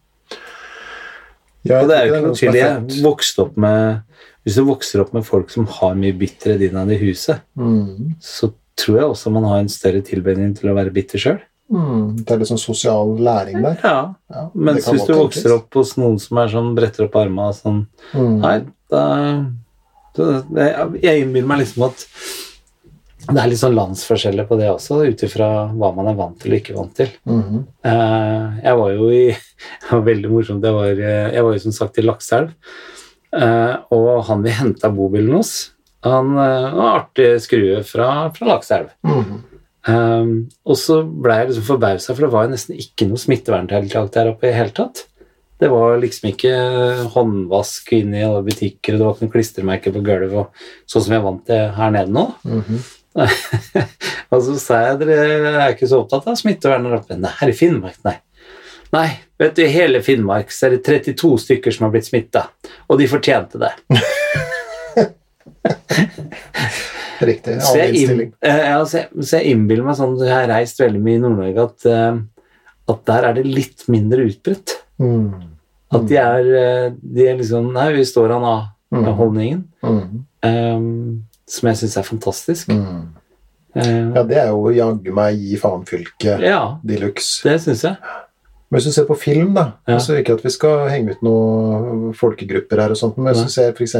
Ja, Og det er jo ikke noe er Jeg vokste opp med Hvis du vokser opp med folk som har mye bitterhet innad i huset, Mm. så tror jeg også man har en større tilbedring til å være bitter sjøl. Mm. Det er litt sånn sosial læring der. Ja. Ja, Mens hvis du du tenkes. vokser opp hos noen som er sånn bretter opp armene og sånn Mm. Nei, da da Jeg, jeg innbiller meg liksom at det er litt sånn landsforskjeller på det også, ut ifra hva man er vant til og ikke vant til. Mm -hmm. jeg var jo i Det var veldig morsomt. Jeg var, eh, jeg var jo som sagt i Lakselv, eh, og han vi henta bobilen hos, han var artig skrue fra, fra Lakselv. -hmm. Um, og så ble jeg liksom forbausa, for det var jo nesten ikke noe smitteverntiltak der oppe i hele tatt. Det var liksom ikke håndvask inne i alle butikker, og det var ikke noe klistremerker på gulvet, sånn som jeg er vant til her nede nå. Mm og så sa jeg dere er ikke så opptatt av smittevern der oppe. Nei, her i Finnmark, nei. Nei, vet du, i hele Finnmark så er det 32 stykker som har blitt smitta, og de fortjente det. Riktig. Så jeg, innstilling. eh, ja, så jeg, så jeg innbiller meg sånn Jeg har reist veldig mye i Nord-Norge at, eh, at der er det litt mindre utbredt. Mm. At de er, eh, de er liksom Nei, vi står an av Mm. holdningen. Som jeg syns er fantastisk. Mm. Eh, Ja, det er jo jaggu meg gi faen-fylket ja, de luxe. det syns jeg. Men hvis du ser på film, da Ja. altså Ikke at vi skal henge ut noen folkegrupper her, og sånt, men hvis du ser f.eks.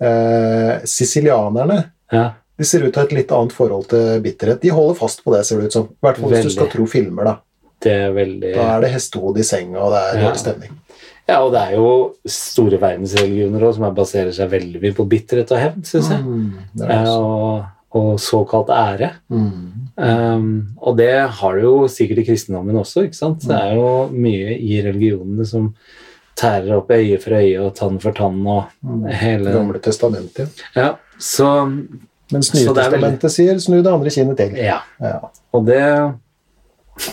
Eh, sicilianerne Ja, de ser ut til å ha et litt annet forhold til bitterhet. De holder fast på det, ser det ut som. I hvert fall hvis du skal tro filmer. Da det er veldig Da er det hestehode i senga, og det er Ja. dårlig stemning. Ja, og det er jo store verdensreligioner også, som er- baserer seg veldig mye på bitterhet og hevn, syns jeg. Mm, Eh, og, og såkalt ære. Mm. Um, og det har du jo sikkert i kristendommen også. ikke sant? Det er jo mye i religionene som tærer opp øye for øye og tann for tann og hele Gamle testamentet. Ja, så Mens Nytestamentet sier 'snu det andre kinnet til'. Ja. Ja. Og det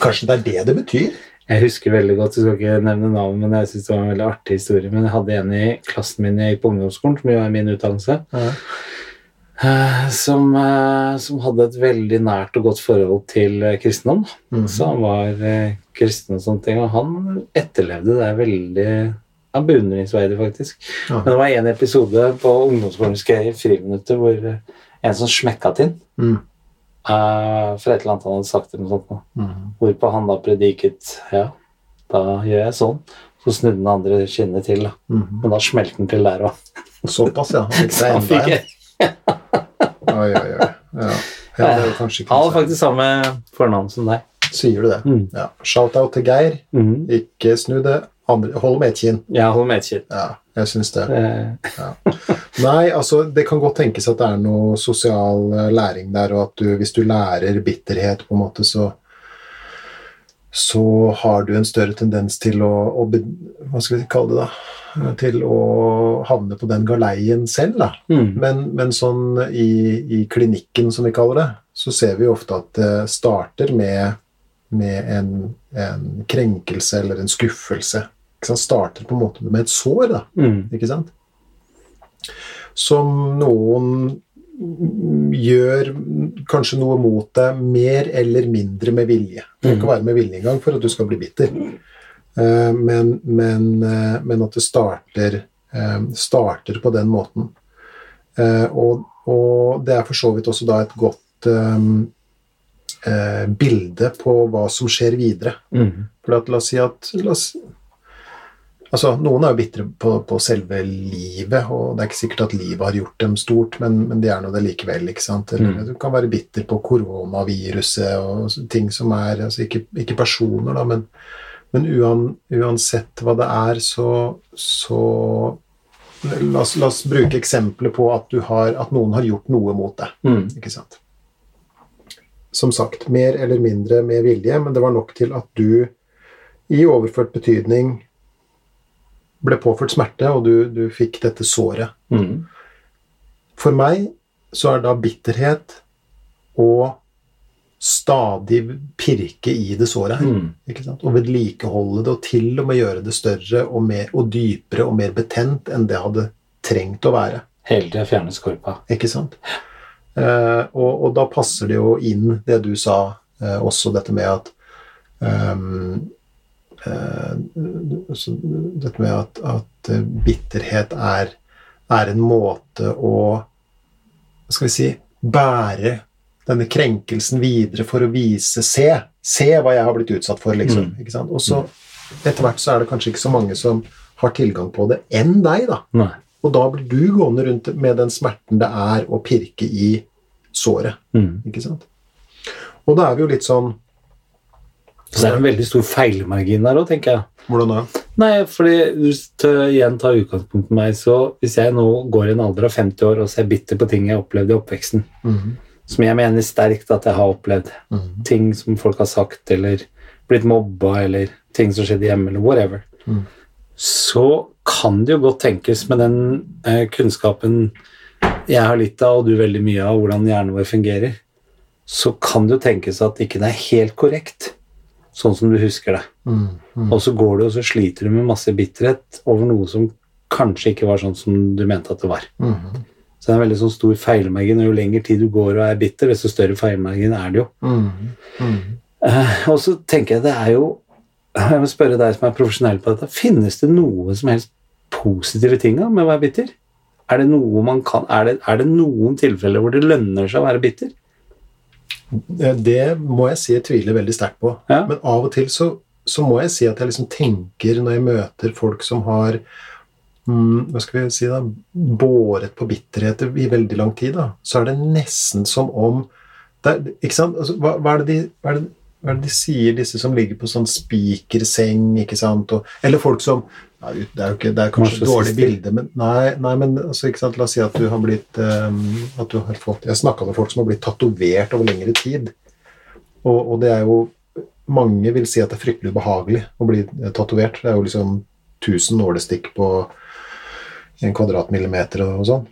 Kanskje det er det det betyr? Jeg husker veldig godt, jeg skal ikke nevne navn, men jeg synes det var en veldig artig historie. Men jeg hadde en i klassen min jeg gikk på ungdomsskolen, som jo er min utdannelse, Ja. eh, som, eh, som hadde et veldig nært og godt forhold til eh, kristendom. Mm. Så han var kristen og sånne ting, og han etterlevde det veldig ja, beundringsverdig, faktisk. Ja. Men det var en episode på ungdomsskolen husker jeg, i friminuttet hvor en som smekka til Mm. Eh, for et eller annet han hadde sagt, eller noe sånt. Mm. Hvorpå han da prediket Ja, da gjør jeg sånn. Så snudde den andre kinnet til, da. Mm. Men da smelte den til der òg. Såpass, ja. Han fikk seg enda en. Oi, oi, oi. Ja. Ja, det ikke Han har faktisk samme fornavn som deg. Sier du det? Mm. Ja. Shout-out til Geir. Mhm. Ikke snu det andre Hold med et kinn. Ja, hold med, Kjell. Ja, jeg syns det. Ja. Nei, altså, det kan godt tenkes at det er noe sosial eh, læring der, og at du, hvis du lærer bitterhet, på en måte, så så har du en større tendens til å, å Hva skal vi kalle det, da? Til å havne på den galeien selv, da. mm. Men, men sånn i, i klinikken, som vi kaller det, så ser vi ofte at det starter med, med en, en krenkelse eller en skuffelse. Sant? Starter på en måte med et sår, da. Mm. Ikke sant? Som noen gjør kanskje noe mot deg mer eller mindre med vilje. Det kan ikke være med vilje engang for at du skal bli bitter. Eh, Men, men, eh, men at det starter, eh, starter på den måten. Og, og det er for så vidt også da et godt bilde på hva som skjer videre. Mm. For at, la oss si at la oss, altså, Noen er jo bitre på, på selve livet, og det er ikke sikkert at livet har gjort dem stort, men, men de er nå det likevel. ikke sant? Eller Mm. Du kan være bitter på koronaviruset og ting som er altså Ikke, ikke personer, da, men, men uan, uansett hva det er, så, så la, oss, la oss bruke eksempler på at, du har, at noen har gjort noe mot deg. Mm. Ikke sant? Som sagt, mer eller mindre med vilje, men det var nok til at du i overført betydning ble påført smerte, og du, du fikk dette såret. Mm. For meg så er da bitterhet å stadig pirke i det såret her. Mm. Og vedlikeholde det, og til og med gjøre det større og, mer, og dypere og mer betent enn det hadde trengt å være. Hele tida fjerne skorpa. Ikke sant? Eh, og, og da passer det jo inn det du sa, eh, også dette med at så Dette med at, at eh, bitterhet er, er en måte å Hva skal vi si Bære denne krenkelsen videre for å vise Se! Se hva jeg har blitt utsatt for, liksom. Mm. Og så etter hvert så er det kanskje ikke så mange som har tilgang på det, enn deg, da. Nei. Og da blir du gående rundt med den smerten det er å pirke i såret. Mm. Ikke sant? Og da er vi jo litt sånn Så det er en veldig stor feilmargin der òg, tenker jeg. Hvordan da? Nei, fordi hvis du igjen tar utgangspunkt i meg, så hvis jeg nå går i en alder av 50 år og ser bitter på ting jeg opplevde i oppveksten, Mhm. som jeg mener sterkt at jeg har opplevd, Mhm. ting som folk har sagt, eller blitt mobba, eller ting som skjedde hjemme, eller whatever, Mm. så kan det jo godt tenkes med den eh, kunnskapen jeg har litt av, og du veldig mye av, hvordan hjernen vår fungerer, så kan det jo tenkes at ikke det er helt korrekt, sånn som du husker det. Mm, mm. Og så går du og så sliter du med masse bitterhet over noe som kanskje ikke var sånn som du mente at det var. Mm. Så det er en veldig sånn stor feilmargin, og jo lenger tid du går og er bitter, desto større feilmargin er det jo. Eh, og så tenker jeg det er jo Jeg må spørre deg som er profesjonell på dette. Finnes det noe som helst positive ting med å være bitter? Er det, noe man kan, er, det, er det noen tilfeller hvor det lønner seg å være bitter? Eh, Det må jeg si jeg tviler veldig sterkt på. Ja. Men av og til så, så må jeg si at jeg liksom tenker når jeg møter folk som har mm, hva skal vi si da, båret på bitterhet i veldig lang tid, da, så er det nesten som om det er, ikke sant? Altså, hva, hva, er det de, hva, er det, hva er det de sier, disse som ligger på sånn spikerseng, ikke sant? Og, eller folk som Det er jo ikke, det er kanskje et dårlig bilde, men nei, nei men altså, la oss si at du har blitt um, at du har fått, Jeg snakka med folk som har blitt tatovert over lengre tid. Og, og det er jo Mange vil si at det er fryktelig ubehagelig å bli eh, tatovert. Det er jo liksom 1000 nålestikk på en kvadratmillimeter og sånn.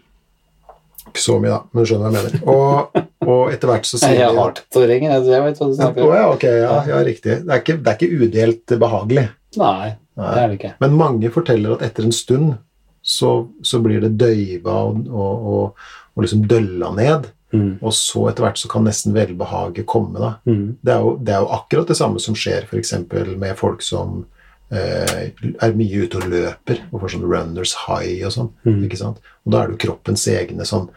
Ikke så mye, da, men du skjønner hva jeg mener. Og, og etter hvert så sier Jeg har tatoveringer, jeg vet hva du snakker om. ja, okay, ja, ja, riktig. Det er, ikke, det er ikke udelt behagelig. Nei, det er det ikke. Men mange forteller at etter en stund så, så blir det døyva og, og, og, og liksom dølla ned. Mm. Og så etter hvert så kan nesten velbehaget komme. da. Mm. Det er jo, det er jo akkurat det samme som skjer f.eks. med folk som eh, er mye ute og løper og får sånn runners high og sånn. Mm. ikke sant? Og da er det jo kroppens egne sånn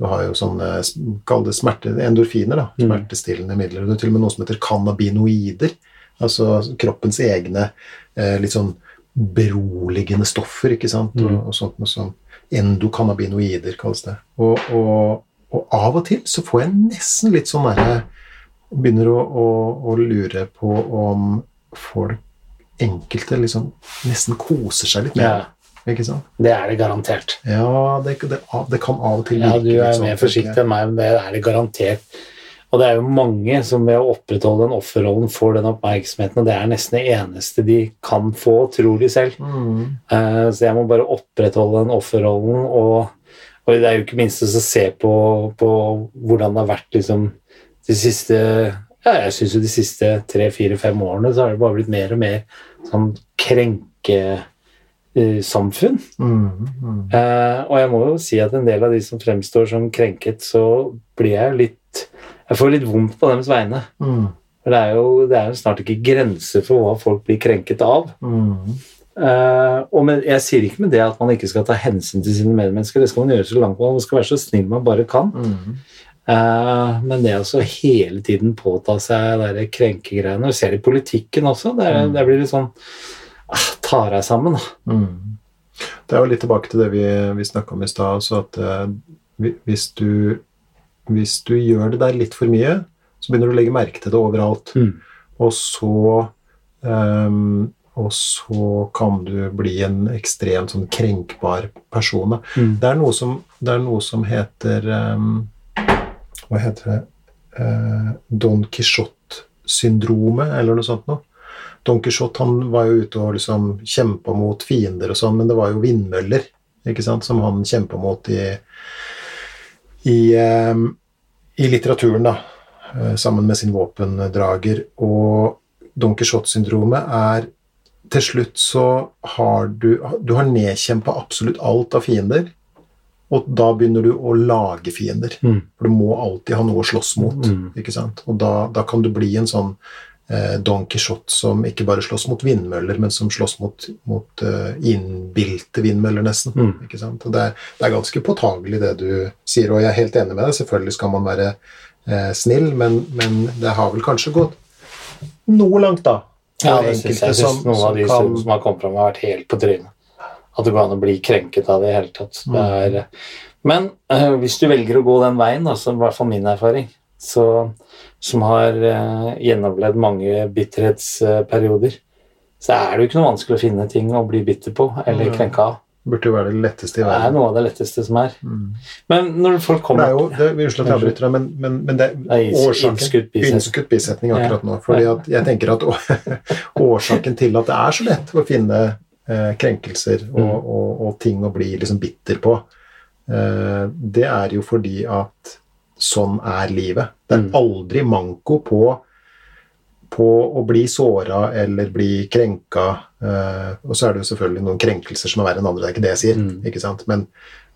Du har jo sånne Kall det smerte, endorfiner, da. Mm. Smertestillende midler. Og det er til og med noe som heter cannabinoider. Altså kroppens egne eh, litt sånn beroligende stoffer, ikke sant. Mm. Og, og sånt noe som endokannabinoider kalles det. Og, og, og av og til så får jeg nesten litt sånn derre Begynner å, å, å lure på om folk enkelte liksom nesten koser seg litt Ja, mer. Ikke sant? det er det garantert. Ja, det, det, det kan av og til Ja, du er sånn, mer forsiktig enn meg, men det er det garantert. Og det er jo mange som ved å opprettholde den offerrollen får den oppmerksomheten, og det er nesten det eneste de kan få, tror de selv. Mm. Eh, Så jeg må bare opprettholde den offerrollen, og, og det er jo ikke minst å se på, på hvordan det har vært liksom de siste ja, jeg syns jo de siste tre, fire, fem årene så har det bare blitt mer og mer sånn krenkesamfunn. Mm. Mm. Uh, og jeg må jo si at en del av de som fremstår som krenket, så blir jeg jo litt Jeg får litt vondt på deres vegne. Mm. For det er, jo, det er jo snart ikke grenser for hva folk blir krenket av. Mm. Uh, og med, jeg sier ikke med det at man ikke skal ta hensyn til sine medmennesker. Det skal man gjøre så langt man skal være så snill man bare kan. Mm. Uh, men det å hele tiden påta seg de krenkegreiene Og ser det i politikken også. Det, er, Mm. der blir litt sånn ah, Ta deg sammen, da. Mm. Det er jo litt tilbake til det vi, vi snakka om i stad, også, at uh, hvis, du, hvis du gjør det der litt for mye, så begynner du å legge merke til det overalt. Mm. Og så um, og så kan du bli en ekstremt sånn krenkbar person. Mm. Det, er som, det er noe som heter um, Hva heter det? uh, Don Quijote-syndromet, eller noe sånt noe. Don Quijote han var jo ute og liksom kjempa mot fiender og sånn, men det var jo vindmøller ikke sant, som han kjempa mot i, i, ehm, i litteraturen, da, eh, sammen med sin våpendrager. Og Don Quijote-syndromet er Til slutt så har du Du har nedkjempa absolutt alt av fiender, og da begynner du å lage fiender. Mm. For du må alltid ha noe å slåss mot. Mm. ikke sant? Og da, da kan du bli en sånn Don Quijote som ikke bare slåss mot vindmøller, men som slåss mot, mot eh, innbilte vindmøller, nesten. Mm. Ikke sant? Og det, er, det er ganske påtagelig, det du sier, og jeg er helt enig med deg. Selvfølgelig skal man være eh, snill, men, men det har vel kanskje gått noe langt, da. Ja, det synes jeg. Som- noen av de kan- som har kommet fram, har vært helt på trynet. At det går an å bli krenket av det i hele tatt. Det er, men eh, hvis du velger å gå den veien, da, som i hvert fall min erfaring, så, som har eh, gjennomlevd mange bitterhetsperioder, så er det jo ikke noe vanskelig å finne ting å bli bitter på eller krenka krenke av. burde jo være det letteste i verden. Det er noe av det letteste som er. Mm. Men når folk Det kommer er jo, det, Unnskyld at jeg avbryter deg, men, men, men det Det er årsaken innskutt bisetning. Akkurat nå. fordi at jeg tenker at årsaken til at det er så lett å finne eh, krenkelser og, Mm. og, og ting å bli liksom bitter på, eh, det er jo fordi at sånn er livet. Det er Mm. aldri manko på på å bli såra eller bli krenka. Eh, og så er det jo selvfølgelig noen krenkelser som er verre enn andre, det er ikke det jeg sier. Mm. ikke sant? Men,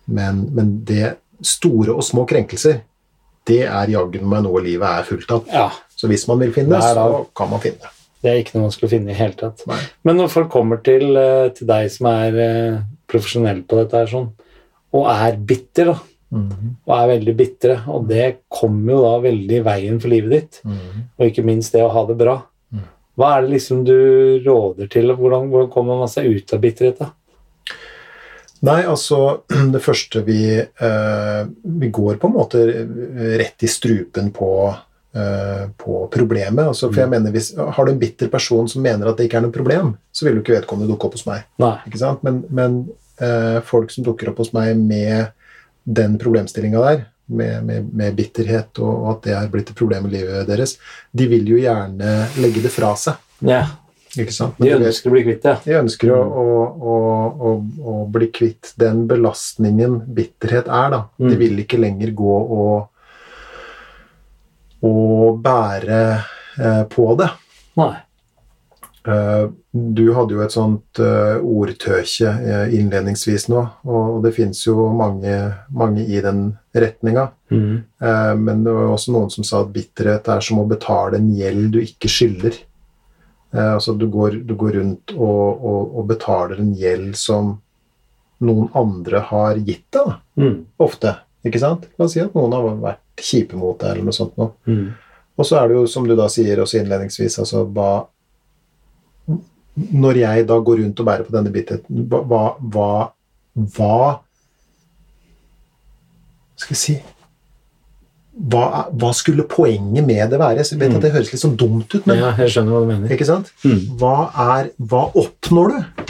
men, men det store og små krenkelser, det er jaggu meg noe livet er fullt av. Ja, Så hvis man vil finne, det, så kan man finne. det er ikke noe vanskelig å finne i hele tatt. Nei. Men når folk kommer til, eh, til deg som er eh, profesjonell på dette her sånn, og er bitter, da, og er veldig bitre, og det kommer jo da veldig i veien for livet ditt, og ikke minst det å ha det bra. Mm. Hva er det liksom du råder til, hvordan, hvordan kommer man seg ut av bitterhet da? Nei, altså Det første vi eh, Vi går på en måte rett i strupen på, eh, på problemet. Altså, for jeg mener, hvis, Har du en bitter person som mener at det ikke er noe problem, så vil jo ikke vedkommende dukke opp hos meg. Men, men eh, folk som dukker opp hos meg med den problemstillinga der, med, med, med bitterhet og, og at det er blitt et problem i livet deres, de vil jo gjerne legge det fra seg. Ja, ikke sant? de Men ønsker å bli kvitt det. de ønsker å, å, å, å, bli kvitt den belastningen bitterhet er. da. De Mm. vil ikke lenger gå og, og bære eh, på det. Nei. Eh, du hadde jo et sånt eh, ordtøkje eh, innledningsvis nå, og det fins jo mange, mange i den retninga. Mm. Men det var også noen som sa at bitterhet er som å betale en gjeld du ikke skylder. Altså du går, du går rundt og, og, og betaler en gjeld som noen andre har gitt deg. Mm. ofte. Ikke sant? La oss si at noen har vært kjipe mot deg, eller noe sånt noe. Mm. Og så er det jo, som du da sier også innledningsvis, altså hva Når jeg da går rundt og bærer på denne bitterheten, hva, hva, hva, Skal jeg si hva, hva skulle poenget med det være? Jeg vet Mm. at det høres litt sånn dumt ut, men Ja, jeg skjønner hva du mener. ikke sant? Mm. Hva, er, hva oppnår du?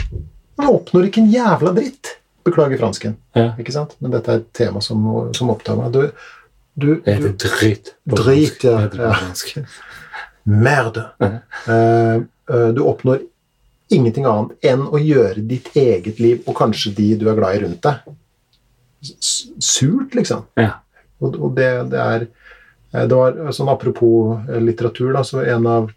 Du oppnår ikke en jævla dritt. Beklager fransken. Ja. Ikke sant? Men dette er et tema som, som opptar meg. Du, du, Det du heter drit. Drit, ja. Det Ja. Merde. Uh, eh, du oppnår ingenting annet enn å gjøre ditt eget liv, og kanskje de du er glad i rundt deg, surt, liksom. Ja. Og, og det, det er eh, Det var sånn apropos eh, litteratur, da, så en av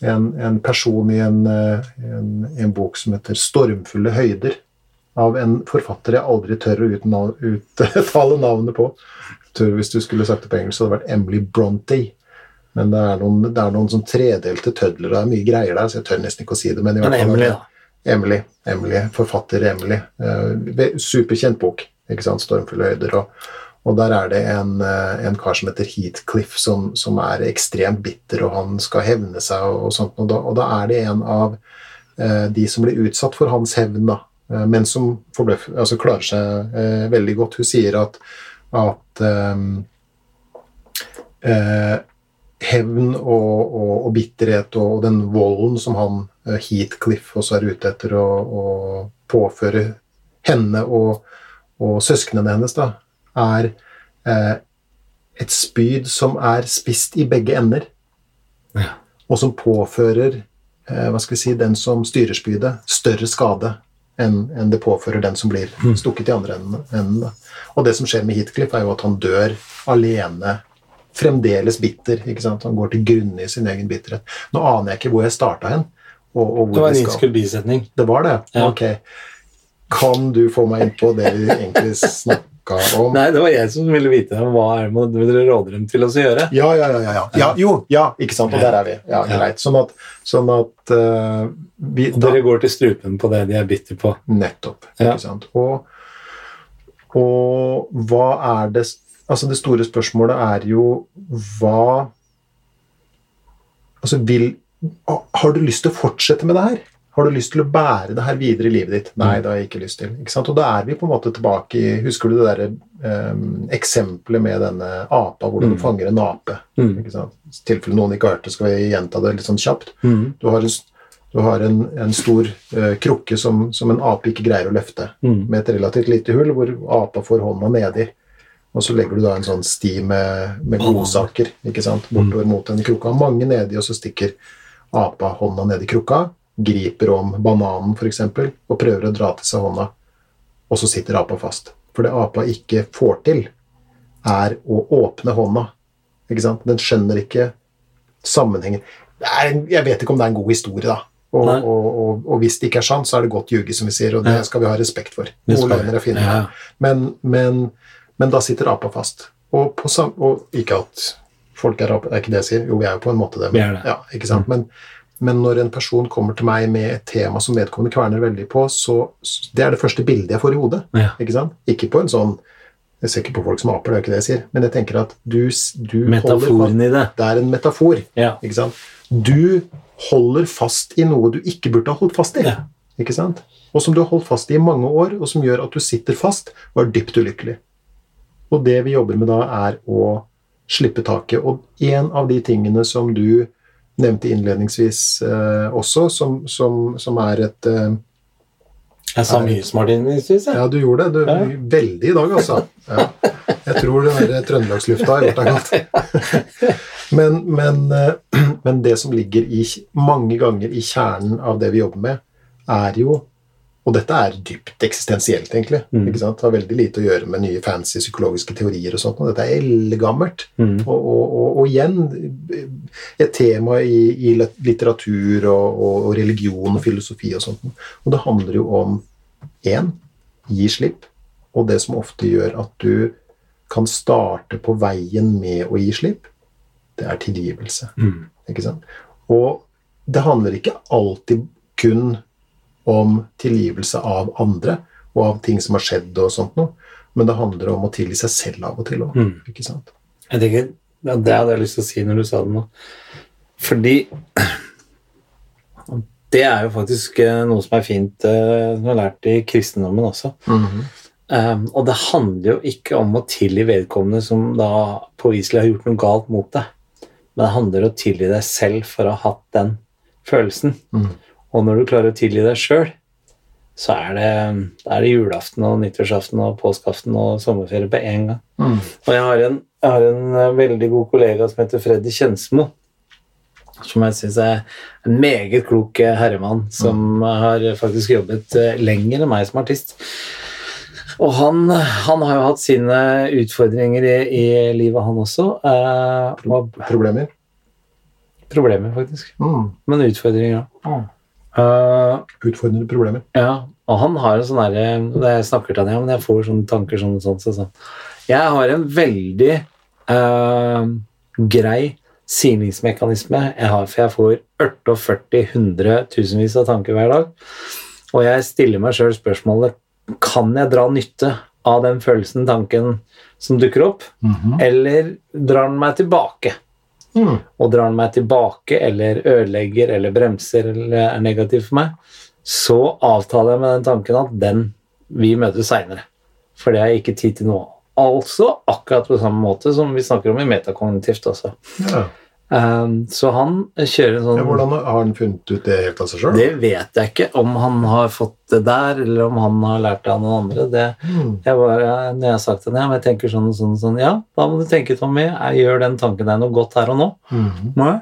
en, en person i en, eh, en, en bok som heter 'Stormfulle høyder', av en forfatter jeg aldri tør å uttale navnet på. Jeg tror Hvis du skulle sagt det på engelsk, så hadde det vært Emily Bronte. Men det er noen, det er noen sånn tredelte tødler, det er mye greier der, så jeg tør nesten ikke å si det. Men, i hvert fall- Emily, da. Emily, Emily, forfatter Emily. Eh, superkjent bok, ikke sant? 'Stormfulle høyder'. Og, og der er det en, eh, en kar som heter Heathcliff, som, som er ekstremt bitter, og han skal hevne seg og, og sånt. Og da, og da er det en av eh, de som blir utsatt for hans hevn, da, men som forbløff, altså klarer seg veldig godt. Hun sier at, at um, hevn og, og, og bitterhet og, og den volden som han eh, Heathcliff også er ute etter å, å påføre henne og, søsknene hennes, da, er eh, et spyd som er spist i begge ender, Ja. og som påfører eh, hva skal vi si, den som styrer spydet, større skade enn en det påfører den som blir Mm. stukket i andre enden. Og det som skjer med Heathcliff, er jo at han dør alene, fremdeles bitter. ikke sant? Han går til grunne i sin egen bitterhet. Nå aner jeg ikke hvor jeg starta hen. Og, og Det var en innskudd bisetning. Det var det? Ja. Ok. Kan du få meg inn på det vi egentlig snakka om Nei, det var jeg som ville vite hva er det dere råder dem til å gjøre. Ja, ja, ja, ja, ja. ja. Jo, ja, ikke sant. Og der er vi. Ja, Ja. greit. Sånn at, sånn at uh, vi, da, dere går til strupen på det de er bitter på. Nettopp. Ikke sant? Og, og hva er det Altså, det store spørsmålet er jo hva Altså, vil Har du lyst til å fortsette med det her? Har du lyst til å bære det her videre i livet ditt? Nei, det har jeg ikke lyst til. Ikke sant? Og da er vi på en måte tilbake i Husker du det derre um, eksempelet med denne apa, hvor du Mm. fanger en ape? Mm. Ikke sant? I tilfelle noen ikke har hørt det, skal vi gjenta det litt sånn kjapt. Mm. Du har en, du har en, en stor uh, krukke som, som en ape ikke greier å løfte, Mm. med et relativt lite hull hvor apa får hånda nedi. Og så legger du da en sånn sti med, med godsaker ikke sant? bortover mot den krukka. Mange nedi, og så stikker apa hånda ned i krukka, griper om bananen f.eks. og prøver å dra til seg hånda, og så sitter apa fast. For det apa ikke får til, er å åpne hånda. Ikke sant? Den skjønner ikke sammenhengen. En- jeg vet ikke om det er en god historie, da. Og, og, og, og hvis det ikke er sant, så er det godt ljuge, som vi sier, og det skal vi ha respekt for. Skal er fine. Men, men, men da sitter apa fast. Og, på sam og ikke at folk er aper, det er ikke det jeg sier. Jo, vi er jo på en måte det. Men, det. Ja, ikke sant? Men, men når en person kommer til meg med et tema som vedkommende kverner veldig på, så det er det første bildet jeg får i hodet. Ja. Ikke sant? Ikke på en sånn Jeg ser ikke på folk som aper, det er ikke det jeg sier. Men jeg tenker at du, du holder fast i det. Det er en metafor. Ja. Ikke sant? Du holder fast i noe du ikke burde ha holdt fast i. Ja. Ikke sant? Og som du har holdt fast i i mange år, og som gjør at du sitter fast og er dypt ulykkelig. Og det vi jobber med da, er å slippe taket. Og en av de tingene som du nevnte innledningsvis eh, også, som, som, som er et eh, Jeg sa mye smart innledningsvis, jeg. Ja, du gjorde det. Du, Ja. Veldig i dag, altså. Ja. Jeg tror den der trøndelagslufta har gjort deg godt. Men, men, eh, men det som ligger i, mange ganger i kjernen av det vi jobber med, er jo Og dette er dypt eksistensielt, egentlig. Mm. ikke sant? Det har veldig lite å gjøre med nye fancy psykologiske teorier og sånt. og Dette er eldgammelt. Mm. Og, og, og, og igjen et tema i, i litteratur og religion og filosofi og sånt. Og det handler jo om én gi slipp, og det som ofte gjør at du kan starte på veien med å gi slipp, det er tilgivelse. Mm. Ikke sant? Og det handler ikke alltid kun om tilgivelse av andre og av ting som har skjedd og sånt noe, men det handler om å tilgi seg selv av og til òg. Mm. Ikke sant? Jeg tenker, ja, Det hadde jeg lyst til å si når du sa det nå. Fordi det er jo faktisk eh, noe som er fint eh, som jeg har lært i kristendommen også. Um, og det handler jo ikke om å tilgi vedkommende som da påviselig har gjort noe galt mot deg, men det handler om å tilgi deg selv for å ha hatt den følelsen. Mhm. Og når du klarer å tilgi deg sjøl, så er det, er det julaften og nyttårsaften og påskeaften og sommerferie på én gang. Mm. Og jeg har en, jeg har en eh, veldig god kollega som heter Freddy Kjensmo. Som jeg syns er en meget klok eh, herremann, som har faktisk jobbet eh, lenger enn meg som artist. Og han, han har jo hatt sine utfordringer i, i livet, han også. Eh, og Problemer? problemer, faktisk. Mm. Men utfordringer òg. Mm. Utfordrende problemer. Ja, og han har en sånn herre jeg snakker til han, ja, men jeg får sånne tanker sånn sånn, sånn. Jeg har en veldig uh, grei silingsmekanisme jeg har, for jeg får 48 100 tusenvis av tanker hver dag. Og jeg stiller meg sjøl spørsmålet kan jeg dra nytte av den følelsen, tanken, som dukker opp, eller drar den meg tilbake? Mm. og drar den meg tilbake eller ødelegger eller bremser eller er negativ for meg, så avtaler jeg med den tanken at den vi møtes seinere. For det har jeg ikke tid til nå. Altså akkurat på samme måte som vi snakker om i metakognitivt også. Ja. Um, så han kjører sånn Ja, hvordan har han funnet ut det helt av seg sjøl? Det vet jeg ikke, om han har fått det der, eller om han har lært det av noen andre. Det, Mm. jeg bare, når jeg har sagt til ham, jeg tenker sånn og sånn, sånn, ja, da må du tenke, Tommy, jeg gjør den tanken deg noe godt her og nå? Mm. Nei.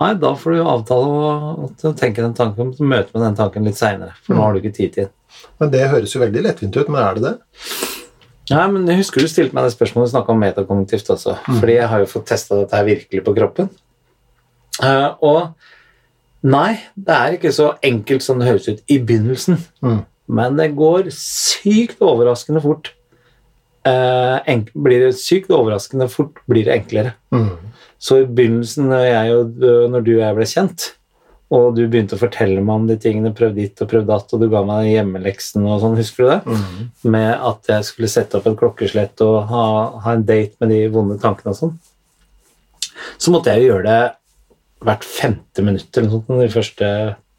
Nei, da får du avtale å, å tenke den tanken, møte med den tanken litt seinere. For nå har du ikke tid til den. Men det høres jo veldig lettvint ut, men er det det? Nei, men jeg husker du stilte meg det spørsmålet du snakka om metakognitivt også. Fordi jeg har jo fått testa dette her virkelig på kroppen. Uh, og nei, det er ikke så enkelt som det høres ut i begynnelsen. Mm. Men det går sykt overraskende fort Uh, blir det sykt overraskende fort blir det enklere. Mm. Så i begynnelsen, når, jeg og, når du og jeg ble kjent, og du begynte å fortelle meg om de tingene, prøv ditt og prøv datt, og du ga meg hjemmeleksen og sånn, husker du det? Mm. Med at jeg skulle sette opp et klokkeslett og ha, ha en date med de vonde tankene og sånn. Så måtte jeg jo gjøre det hvert femte minutt eller noe sånt de første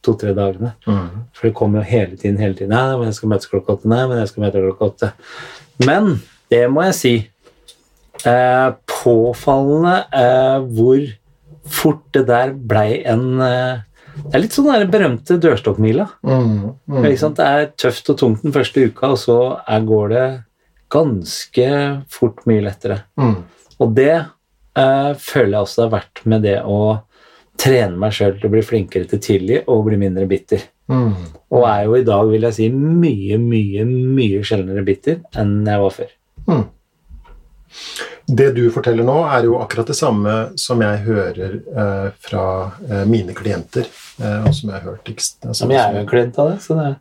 to-tre dagene. Mm. For det kom jo hele tiden, hele tiden. Nei, men jeg skal møtes klokka åtte. Nei, men jeg skal møte klokka åtte. Men det må jeg si. Eh, påfallende eh, hvor fort det der blei en eh, Det er litt sånn den berømte dørstokkmila. Mm. Mm. Det er tøft og tungt den første uka, og så er, går det ganske fort mye lettere. Mm. Og det eh, føler jeg også det har vært med det å trene meg sjøl til å bli flinkere til tidlig og bli mindre bitter. Mm. Og er jo i dag, vil jeg si, mye, mye, mye sjeldnere bitter enn jeg var før. Det du forteller nå, er jo akkurat det samme som jeg hører eh, fra eh, mine klienter. Eh, og som jeg har hørt altså, Men jeg er jo en klient av det, så det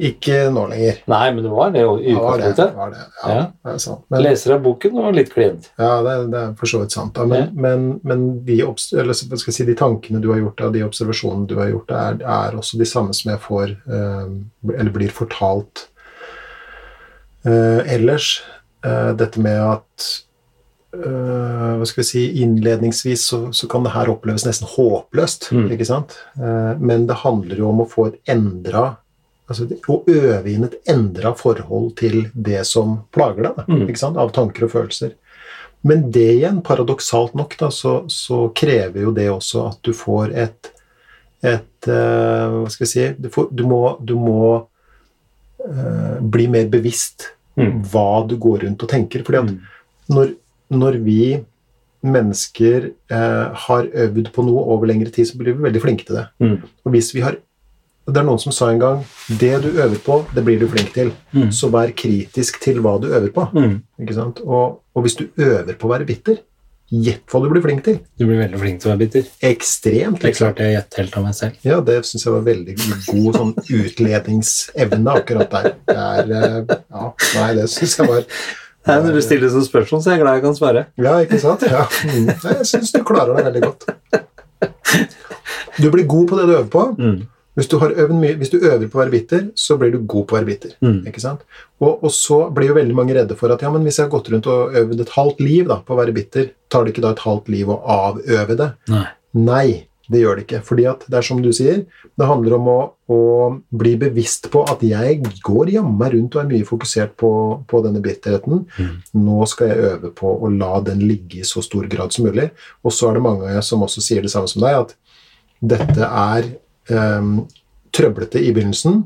ikke nå lenger. Nei, men det var det i Ja, det, utgangspunktet. var det. Ja, Ja. det er sant. Men, Leser av boken og litt klient. ja, det, det er for så vidt sant. Da. Men, Ja. men, men de, eller, skal jeg si, de tankene du har gjort, og de observasjonene du har gjort, er, er også de samme som jeg får, eh, eller blir fortalt eh, ellers. Eh, dette med at eh, hva skal vi si, Innledningsvis så, så kan det her oppleves nesten håpløst. Mm. ikke sant? Eh, men det handler jo om å få et endra altså Å øve inn et endra forhold til det som plager deg, Mm. ikke sant? av tanker og følelser. Men det igjen, paradoksalt nok, da, så, så krever jo det også at du får et, et Hva skal vi si Du, får, du må, du må uh, bli mer bevisst. Hva du går rundt og tenker. fordi at Mm. når, når vi mennesker eh, har øvd på noe over lengre tid, så blir vi veldig flinke til det. Mm. Og hvis vi har Det er noen som sa en gang det du øver på, det blir du flink til. Mm. Så vær kritisk til hva du øver på. Mm. Og, og hvis du øver på å være bitter, gjett hva du blir flink til. Du blir veldig flink til å være bitter. Ekstremt. Det er klarte jeg å gjette helt av meg selv. Ja, det syns jeg var veldig god sånn utledningsevne akkurat der. Det er eh, Ja, nei, det syns jeg var Nei, når du stiller sånne spørsmål, så er jeg glad jeg kan svare. Ja, ikke sant? Ja. Jeg syns du klarer deg veldig godt. Du blir god på det du øver på. Mm. Hvis du, mye, hvis du øver på å være bitter, så blir du god på å være bitter. Mm. Ikke sant? Og, og så blir jo veldig mange redde for at ja, men hvis jeg har gått rundt og øvd et halvt liv da, på å være bitter, tar det ikke da et halvt liv å avøve det? Nei. Nei, det gjør det ikke. Fordi at det er som du sier, det handler om å, å bli bevisst på at jeg går jammen rundt og er mye fokusert på, på denne bitterheten. Mm. Nå skal jeg øve på å la den ligge i så stor grad som mulig. Og så er det mange som også sier det samme som deg, at dette er um, trøblete i begynnelsen,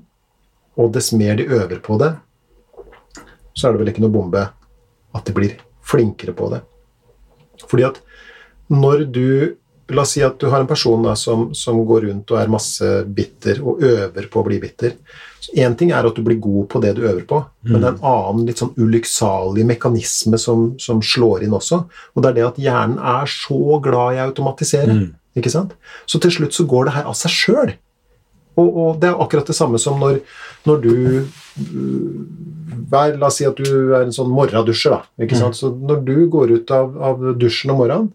og dess mer de øver på det, så er det vel ikke noe bombe at de blir flinkere på det. Fordi at når du La oss si at du har en person da, som, som går rundt og er masse bitter og øver på å bli bitter. Én ting er at du blir god på det du øver på, men det er en annen litt sånn ulykksalig mekanisme som, som slår inn også. Og det er det at hjernen er så glad i å automatisere. Mm. Ikke sant? Så til slutt så går det her av seg sjøl. Og, og det er akkurat det samme som når, når du øh, vær, La oss si at du er en sånn morgendusjer. da, ikke sant? Så når du går ut av, av dusjen om morgenen,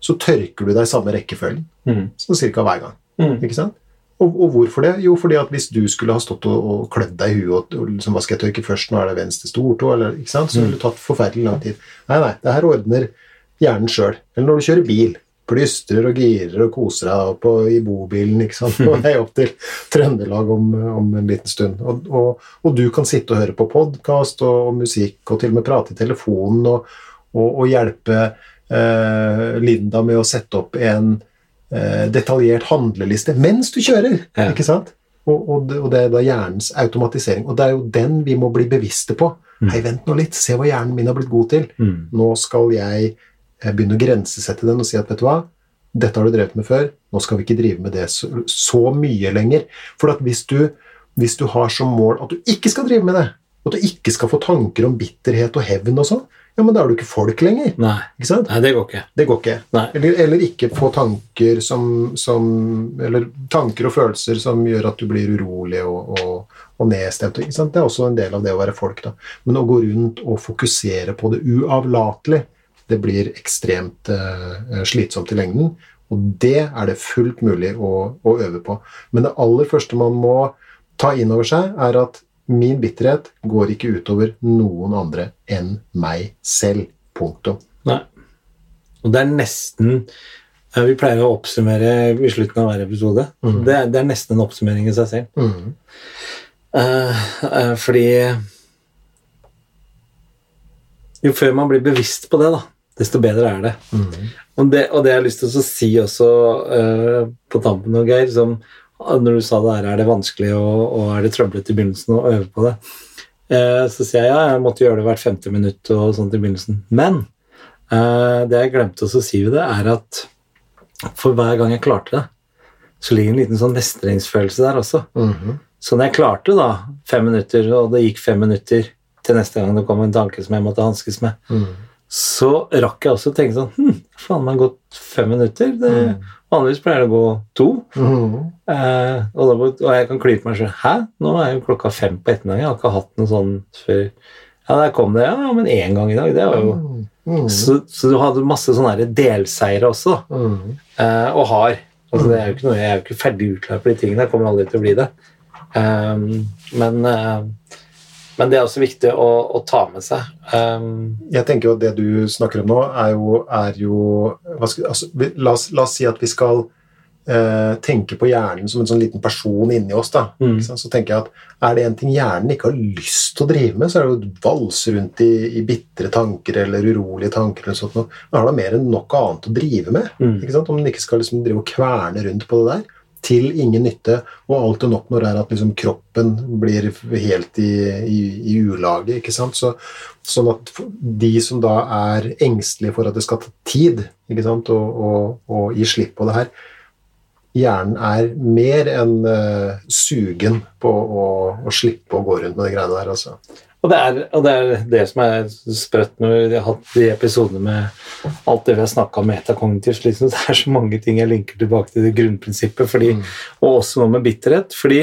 så tørker du deg i samme rekkefølgen. Mm. Sånn cirka hver gang. Mm. ikke sant? Og, og hvorfor det? Jo, fordi at hvis du skulle ha stått og, og klødd deg i huet og, og liksom, hva skal jeg tørke først, nå er det venstre stortå, eller ikke sant? så ville det tatt forferdelig lang tid. Nei, nei, det her ordner hjernen sjøl. Eller når du kjører bil. Plystrer og girer og koser deg på, i bobilen ikke sant? på vei opp til Trøndelag om, om en liten stund. Og, og, og du kan sitte og høre på podkast og, og musikk og til og med prate i telefonen og, hjelpe eh, Linda med å sette opp en eh, detaljert handleliste mens du kjører. Ja. ikke sant? Og, og, det, er da hjernens automatisering. Og det er jo den vi må bli bevisste på. Mm. Hei, vent nå litt, se hva hjernen min har blitt god til. Mm. Nå skal jeg begynne å grensesette den og si at vet du hva, dette har du drevet med før, nå skal vi ikke drive med det så, så mye lenger. For at hvis du, hvis du har som mål at du ikke skal drive med det, at du ikke skal få tanker om bitterhet og hevn og sånn, ja, men da er du ikke folk lenger. Nei. ikke sant? Nei, det går ikke. Det går ikke. Eller, eller ikke få tanker som, som Eller tanker og følelser som gjør at du blir urolig og, og, og nedstemt. Det er også en del av det å være folk. Da. Men å gå rundt og fokusere på det uavlatelig, det blir ekstremt eh, slitsomt i lengden. Og det er det fullt mulig å, å, øve på. Men det aller første man må ta inn over seg, er at min bitterhet går ikke utover noen andre enn meg selv. Punktum. Nei. Og det er nesten Vi pleier å oppsummere i slutten av hver episode. Mm. Det, er, det, er, nesten en oppsummering i seg selv. Mm. Uh, uh, fordi Jo før man blir bevisst på det, da, desto bedre er det. Mm. Og, det og det jeg har lyst til å si også uh, på tampen og Geir, som når du sa det her, er det vanskelig og, og er det trøblete i begynnelsen å øve på det, så sier jeg ja, jeg måtte gjøre det hvert femte minutt og sånt i begynnelsen. Men uh, det jeg glemte å si ved det, er at for hver gang jeg klarte det, så ligger en liten sånn mestringsfølelse der også. Mm -hmm. Så når jeg klarte da fem minutter, og det gikk fem minutter til neste gang det kom en tanke som jeg måtte hanskes med, mm. Så rakk jeg også å tenke sånn Hm, faen, det har gått fem minutter. Det, mm. Vanligvis pleier det å gå to. Mm. Eh, og, da, og, jeg kan klype meg selv Hæ? Nå er jo klokka fem på ettermiddagen. Jeg har ikke hatt noe sånn før. Ja, der kom det. Ja, men én gang i dag. Det var jo mm. Mm. Så, så, du hadde masse sånne delseire også, mm. uh, og har. Altså, det er jo ikke noe, jeg er jo ikke ferdig utlært på de tingene. Jeg kommer aldri til å bli det. Um, men, uh, men, det er også viktig å, å ta med seg. Um, jeg tenker jo at det du snakker om nå, er jo, er jo skal, altså, la, oss, la, oss, si at vi skal eh, tenke på hjernen som en sånn liten person inni oss, da, mm. så tenker jeg at er det en ting hjernen ikke har lyst til å drive med, så er det å valse rundt i, i bitre tanker eller urolige tanker. eller sånt. Men har da mer enn nok annet å drive med. Mm. Om den ikke skal liksom drive og kverne rundt på det der. Til ingen nytte, og alt den oppnår, er at liksom kroppen blir helt i, i, i ulage. ikke sant? Så, sånn at de som da er engstelige for at det skal ta tid ikke sant? Og, og, og gi slipp på det her, hjernen er mer enn uh, sugen på å, å, slippe å gå rundt med de greiene der. Altså. Og det, er, og det, er, det som er sprøtt når vi har hatt de episodene med alt det vi har snakka om metakognitiv liksom, Det er så mange ting jeg linker tilbake til det grunnprinsippet, fordi, mm. og også noe med bitterhet. Fordi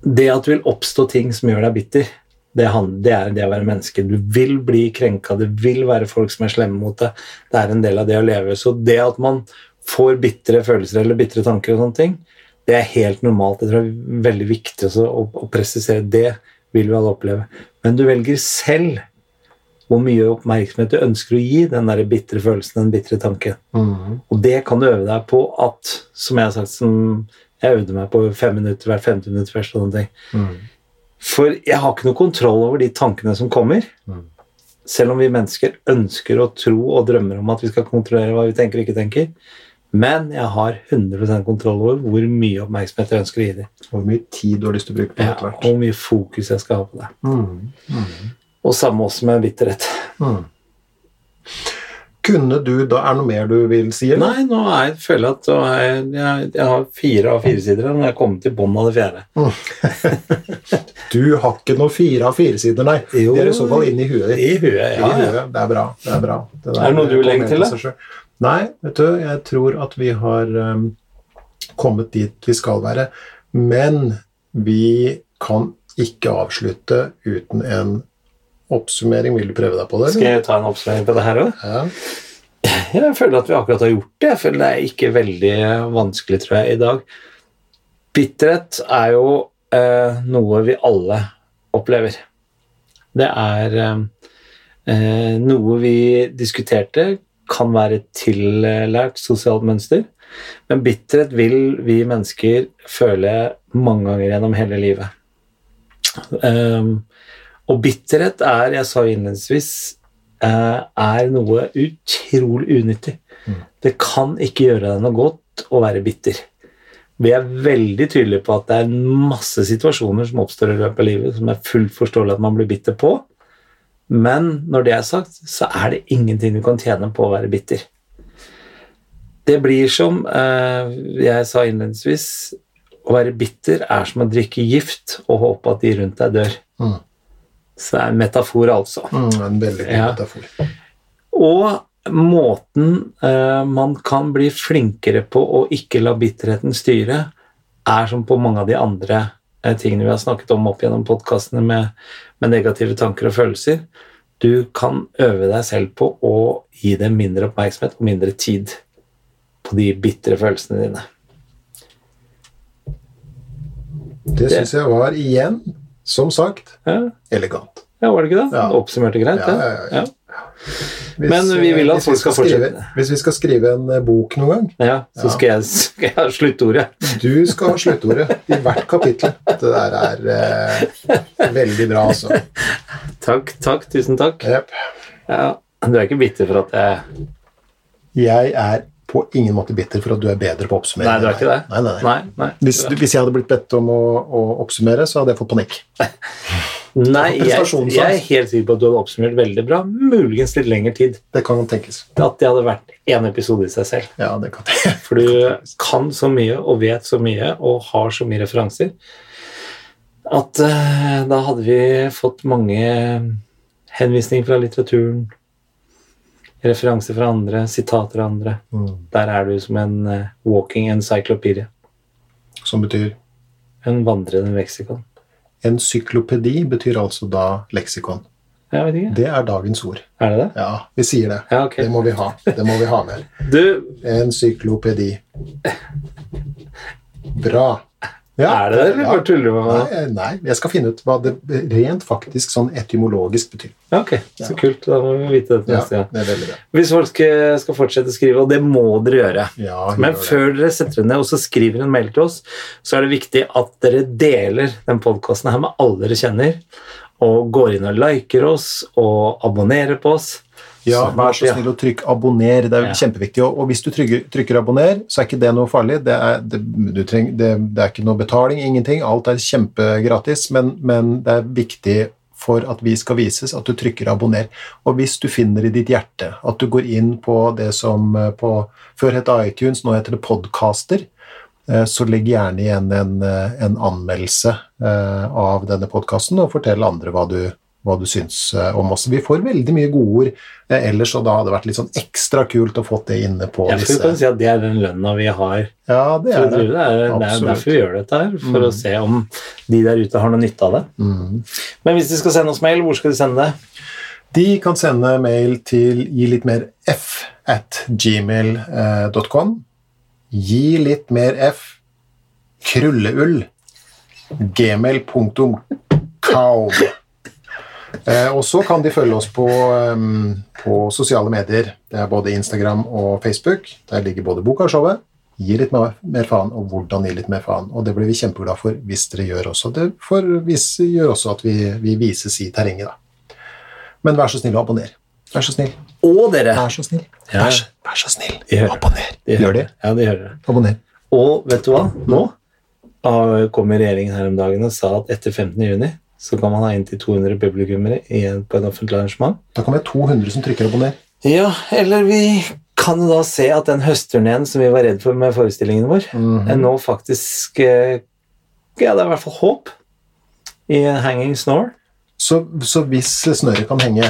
det at det vil oppstå ting som gjør deg bitter, det, det, er det å være menneske. Du vil bli krenka, det vil være folk som er slemme mot deg. Det er en del av det å leve. Så det at man får bitre følelser eller bitre tanker, og sånne ting, det er helt normalt. Jeg tror det er veldig viktig å, å, presisere det. vil vi alle oppleve. Men du velger selv hvor mye oppmerksomhet du ønsker å gi den der bitre følelsen, den bitre tanken. Mm. Og det kan du øve deg på at, som jeg har sagt, som jeg øvde meg på fem minutter hvert femte minutt først. og sånne ting. Mm. For jeg har ikke noe kontroll over de tankene som kommer. Mm. Selv om vi mennesker ønsker å tro og drømmer om at vi skal kontrollere hva vi tenker og ikke tenker, men jeg har 100% kontroll over hvor mye oppmerksomhet jeg ønsker å gi dem. Hvor mye tid du har lyst til å bruke på det. Ja, og hvor mye fokus jeg skal ha på det. Mm. Mm. Og samme også med bitterhet. Mm. Kunne du da Er det noe mer du vil si? Eller? Nei, nå jeg føler at jeg, jeg, jeg, har fire av fire sider, når nå jeg kommet til bånn av det fjerde. Mm. du har ikke noe fire av fire sider, nei. Jo, det er i så fall inni huet ditt. I huet, ja, I huet. Det er bra. Det er, bra. Det er det noe du vil legge til? det? Nei, vet du, jeg tror at vi har um, kommet dit vi skal være. Men vi kan ikke avslutte uten en oppsummering. Vil du prøve deg på det? Skal jeg ta en oppsummering på det her òg? Ja. Jeg føler at vi akkurat har gjort det. Jeg føler det er ikke veldig vanskelig, tror jeg, i dag. Bitterhet er jo eh, noe vi alle opplever. Det er eh, noe vi diskuterte kan være et tillært sosialt mønster. Men bitterhet vil vi mennesker føle mange ganger gjennom hele livet. Um, og bitterhet er, jeg sa innledningsvis, uh, er noe utrolig unyttig. Mm. Det kan ikke gjøre deg noe godt å være bitter. Vi er veldig tydelige på at det er masse situasjoner som oppstår i løpet av livet som er fullt forståelig at man blir bitter på. Men når det er sagt, så er det ingenting du kan tjene på å være bitter. Det blir som eh, jeg sa innledningsvis Å være bitter er som å drikke gift og håpe at de rundt deg dør. Mm. Så det er en metafor, altså. Mm, en veldig god ja. metafor. Og måten eh, man kan bli flinkere på å ikke la bitterheten styre, er som på mange av de andre eh, tingene vi har snakket om opp gjennom podkastene med, med negative tanker og følelser. Du kan øve deg selv på å gi dem mindre oppmerksomhet og mindre tid på de bitre følelsene dine. Det syns jeg var igjen, som sagt, Ja, elegant. ja var det ikke det? Ja. Oppsummerte greit, Ja, ja, ja, ja. Hvis, Men vi vil at vi folk skal skrive, fortsette. Hvis vi skal skrive en eh, bok noen gang, Ja, så Ja. skal jeg, skal jeg ha sluttordet. du skal ha sluttordet i hvert kapittel. Det der er eh, veldig bra, altså. Takk, takk, tusen takk. Yep. Ja, du er ikke bitter for at jeg Jeg er på ingen måte bitter for at du er bedre på å oppsummere. Nei, du er ikke det? Nei, nei, nei. Nei. Hvis, hvis jeg hadde blitt bedt om å, å oppsummere, så hadde jeg fått panikk. Nei, jeg, jeg er helt sikker på at du hadde oppsummert veldig bra. Muligens litt lengre tid. Det kan tenkes. At det hadde vært én episode i seg selv. Ja, det kan tenkes. For du kan så mye og vet så mye og har så mye referanser at uh, da hadde vi fått mange henvisninger fra litteraturen, referanser fra andre, sitater av andre. Mm. Der er du som en eh, walking encyclopedia. Som betyr En vandrende leksikon. Encyklopedi betyr altså da leksikon. Jeg vet ikke. Det er dagens ord. Er det det? Ja, vi sier det. Ja, okay. Det må vi ha. Det må vi ha med. Du, Encyklopedi. Bra. Ja, er det det, eller bare tuller du med meg? Nei, nei, jeg skal finne ut hva det rent faktisk sånn etymologisk betyr. Ja, ok, så kult. Da må vi vite dette neste gang. det. Hvis folk skal, skal fortsette å skrive, og det må dere gjøre Ja, Men gjør før dere setter dere ned og så skriver en mail til oss, så er det viktig at dere deler den podkasten her med alle dere kjenner, og går inn og liker oss og abonnerer på oss. Ja, vær så snill å trykke abonner. Det er Ja. kjempeviktig. Og, og hvis du trykker, trykker abonner, så er ikke det noe farlig. Det er, det, du treng, det, det er ikke noe betaling, ingenting. Alt er kjempegratis, men, men det er viktig for at vi skal vises, at du trykker abonner. Og hvis du finner i ditt hjerte at du går inn på det som eh, på, før het iTunes, nå heter det Podcaster, eh, så legg gjerne igjen en, eh, en anmeldelse eh, av denne podkasten, og fortell andre hva du, hva du syns eh, om oss. Vi får veldig mye gode ord eh, ellers, og da hadde det vært litt sånn ekstra kult å få det inne på jeg disse. Jeg si at Det er den lønna vi har Ja, det er det. det. Er, det er derfor vi gjør dette her, for å se om de der ute har noe nytte av det. Mm. Men hvis de skal sende oss mail, hvor skal de sende det? De kan sende mail til gi litt mer f at gmail.com. Gi litt mer f krulleull gmail.com. Eh, og så kan de følge oss på, på sosiale medier. Det er både Instagram og Facebook. Der ligger både boka og showet. Gi litt mer, mer faen, og hvordan gi litt mer faen. Og det blir vi kjempeglade for hvis dere gjør også. Det for, hvis, gjør også at vi, vi vises i terrenget, da. Men vær så snill å abonner. Vær så snill. Og dere! Vær så snill. Ja. Vær, så, vær så snill. De hører. Abonner. De Gjør det. Ja, de hører det. Abonner. Og vet du hva? Nå ah, kom regjeringen her om dagen og sa at etter 15. juni så kan man ha inntil 200 publikummere på en offentlig arrangement. Da kommer det 200 som trykker abonner. Ja, eller vi kan jo da se at den høstturneen som vi var redd for med forestillingen vår, Mhm. er nå faktisk eh, Ja, det er i hvert fall håp i Hanging Snore. Så, så hvis snøret kan henge,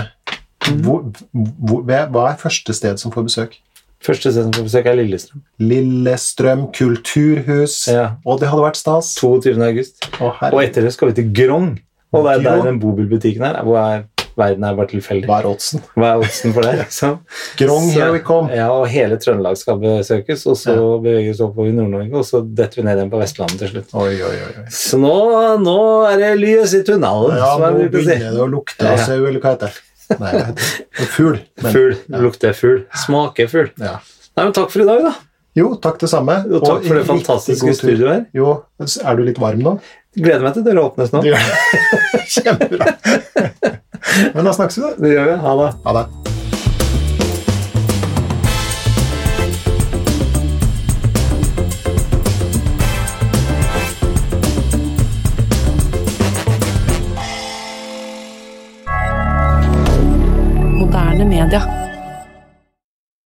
hvor, hvor, hva er første sted som får besøk? Første sted som får besøk, er Lillestrøm. Lillestrøm kulturhus. Ja. Og det hadde vært stas. 22. august. Å. Og etter det skal vi til Grong. Og det er der den bobilbutikken er. Hvor er verden er bare tilfeldig. Hva er oddsen? Hva er oddsen for det? liksom? Grong, Så- here we come. Ja, og hele Trøndelag skal besøkes, og så Ja. oss oppover i Nord-Norge, og så detter vi ned igjen på Vestlandet til slutt. Oi, oi, oi. Så nå, nå er det lys i tunnelen, Ja, nå si. begynner det å lukte av sau, eller hva heter det? Nei, det? Fugl. Ja. Lukter fugl. Smaker fugl. Ja. Nei, men takk for i dag, da. Jo, takk det samme. Og takk for det fantastiske studioet her. Jo, er du litt varm nå? Gleder meg til dere åpnes nå. Ja. Kjempebra. Men da snakkes vi, da. Det gjør vi. Ha det. Ha det. D'accord.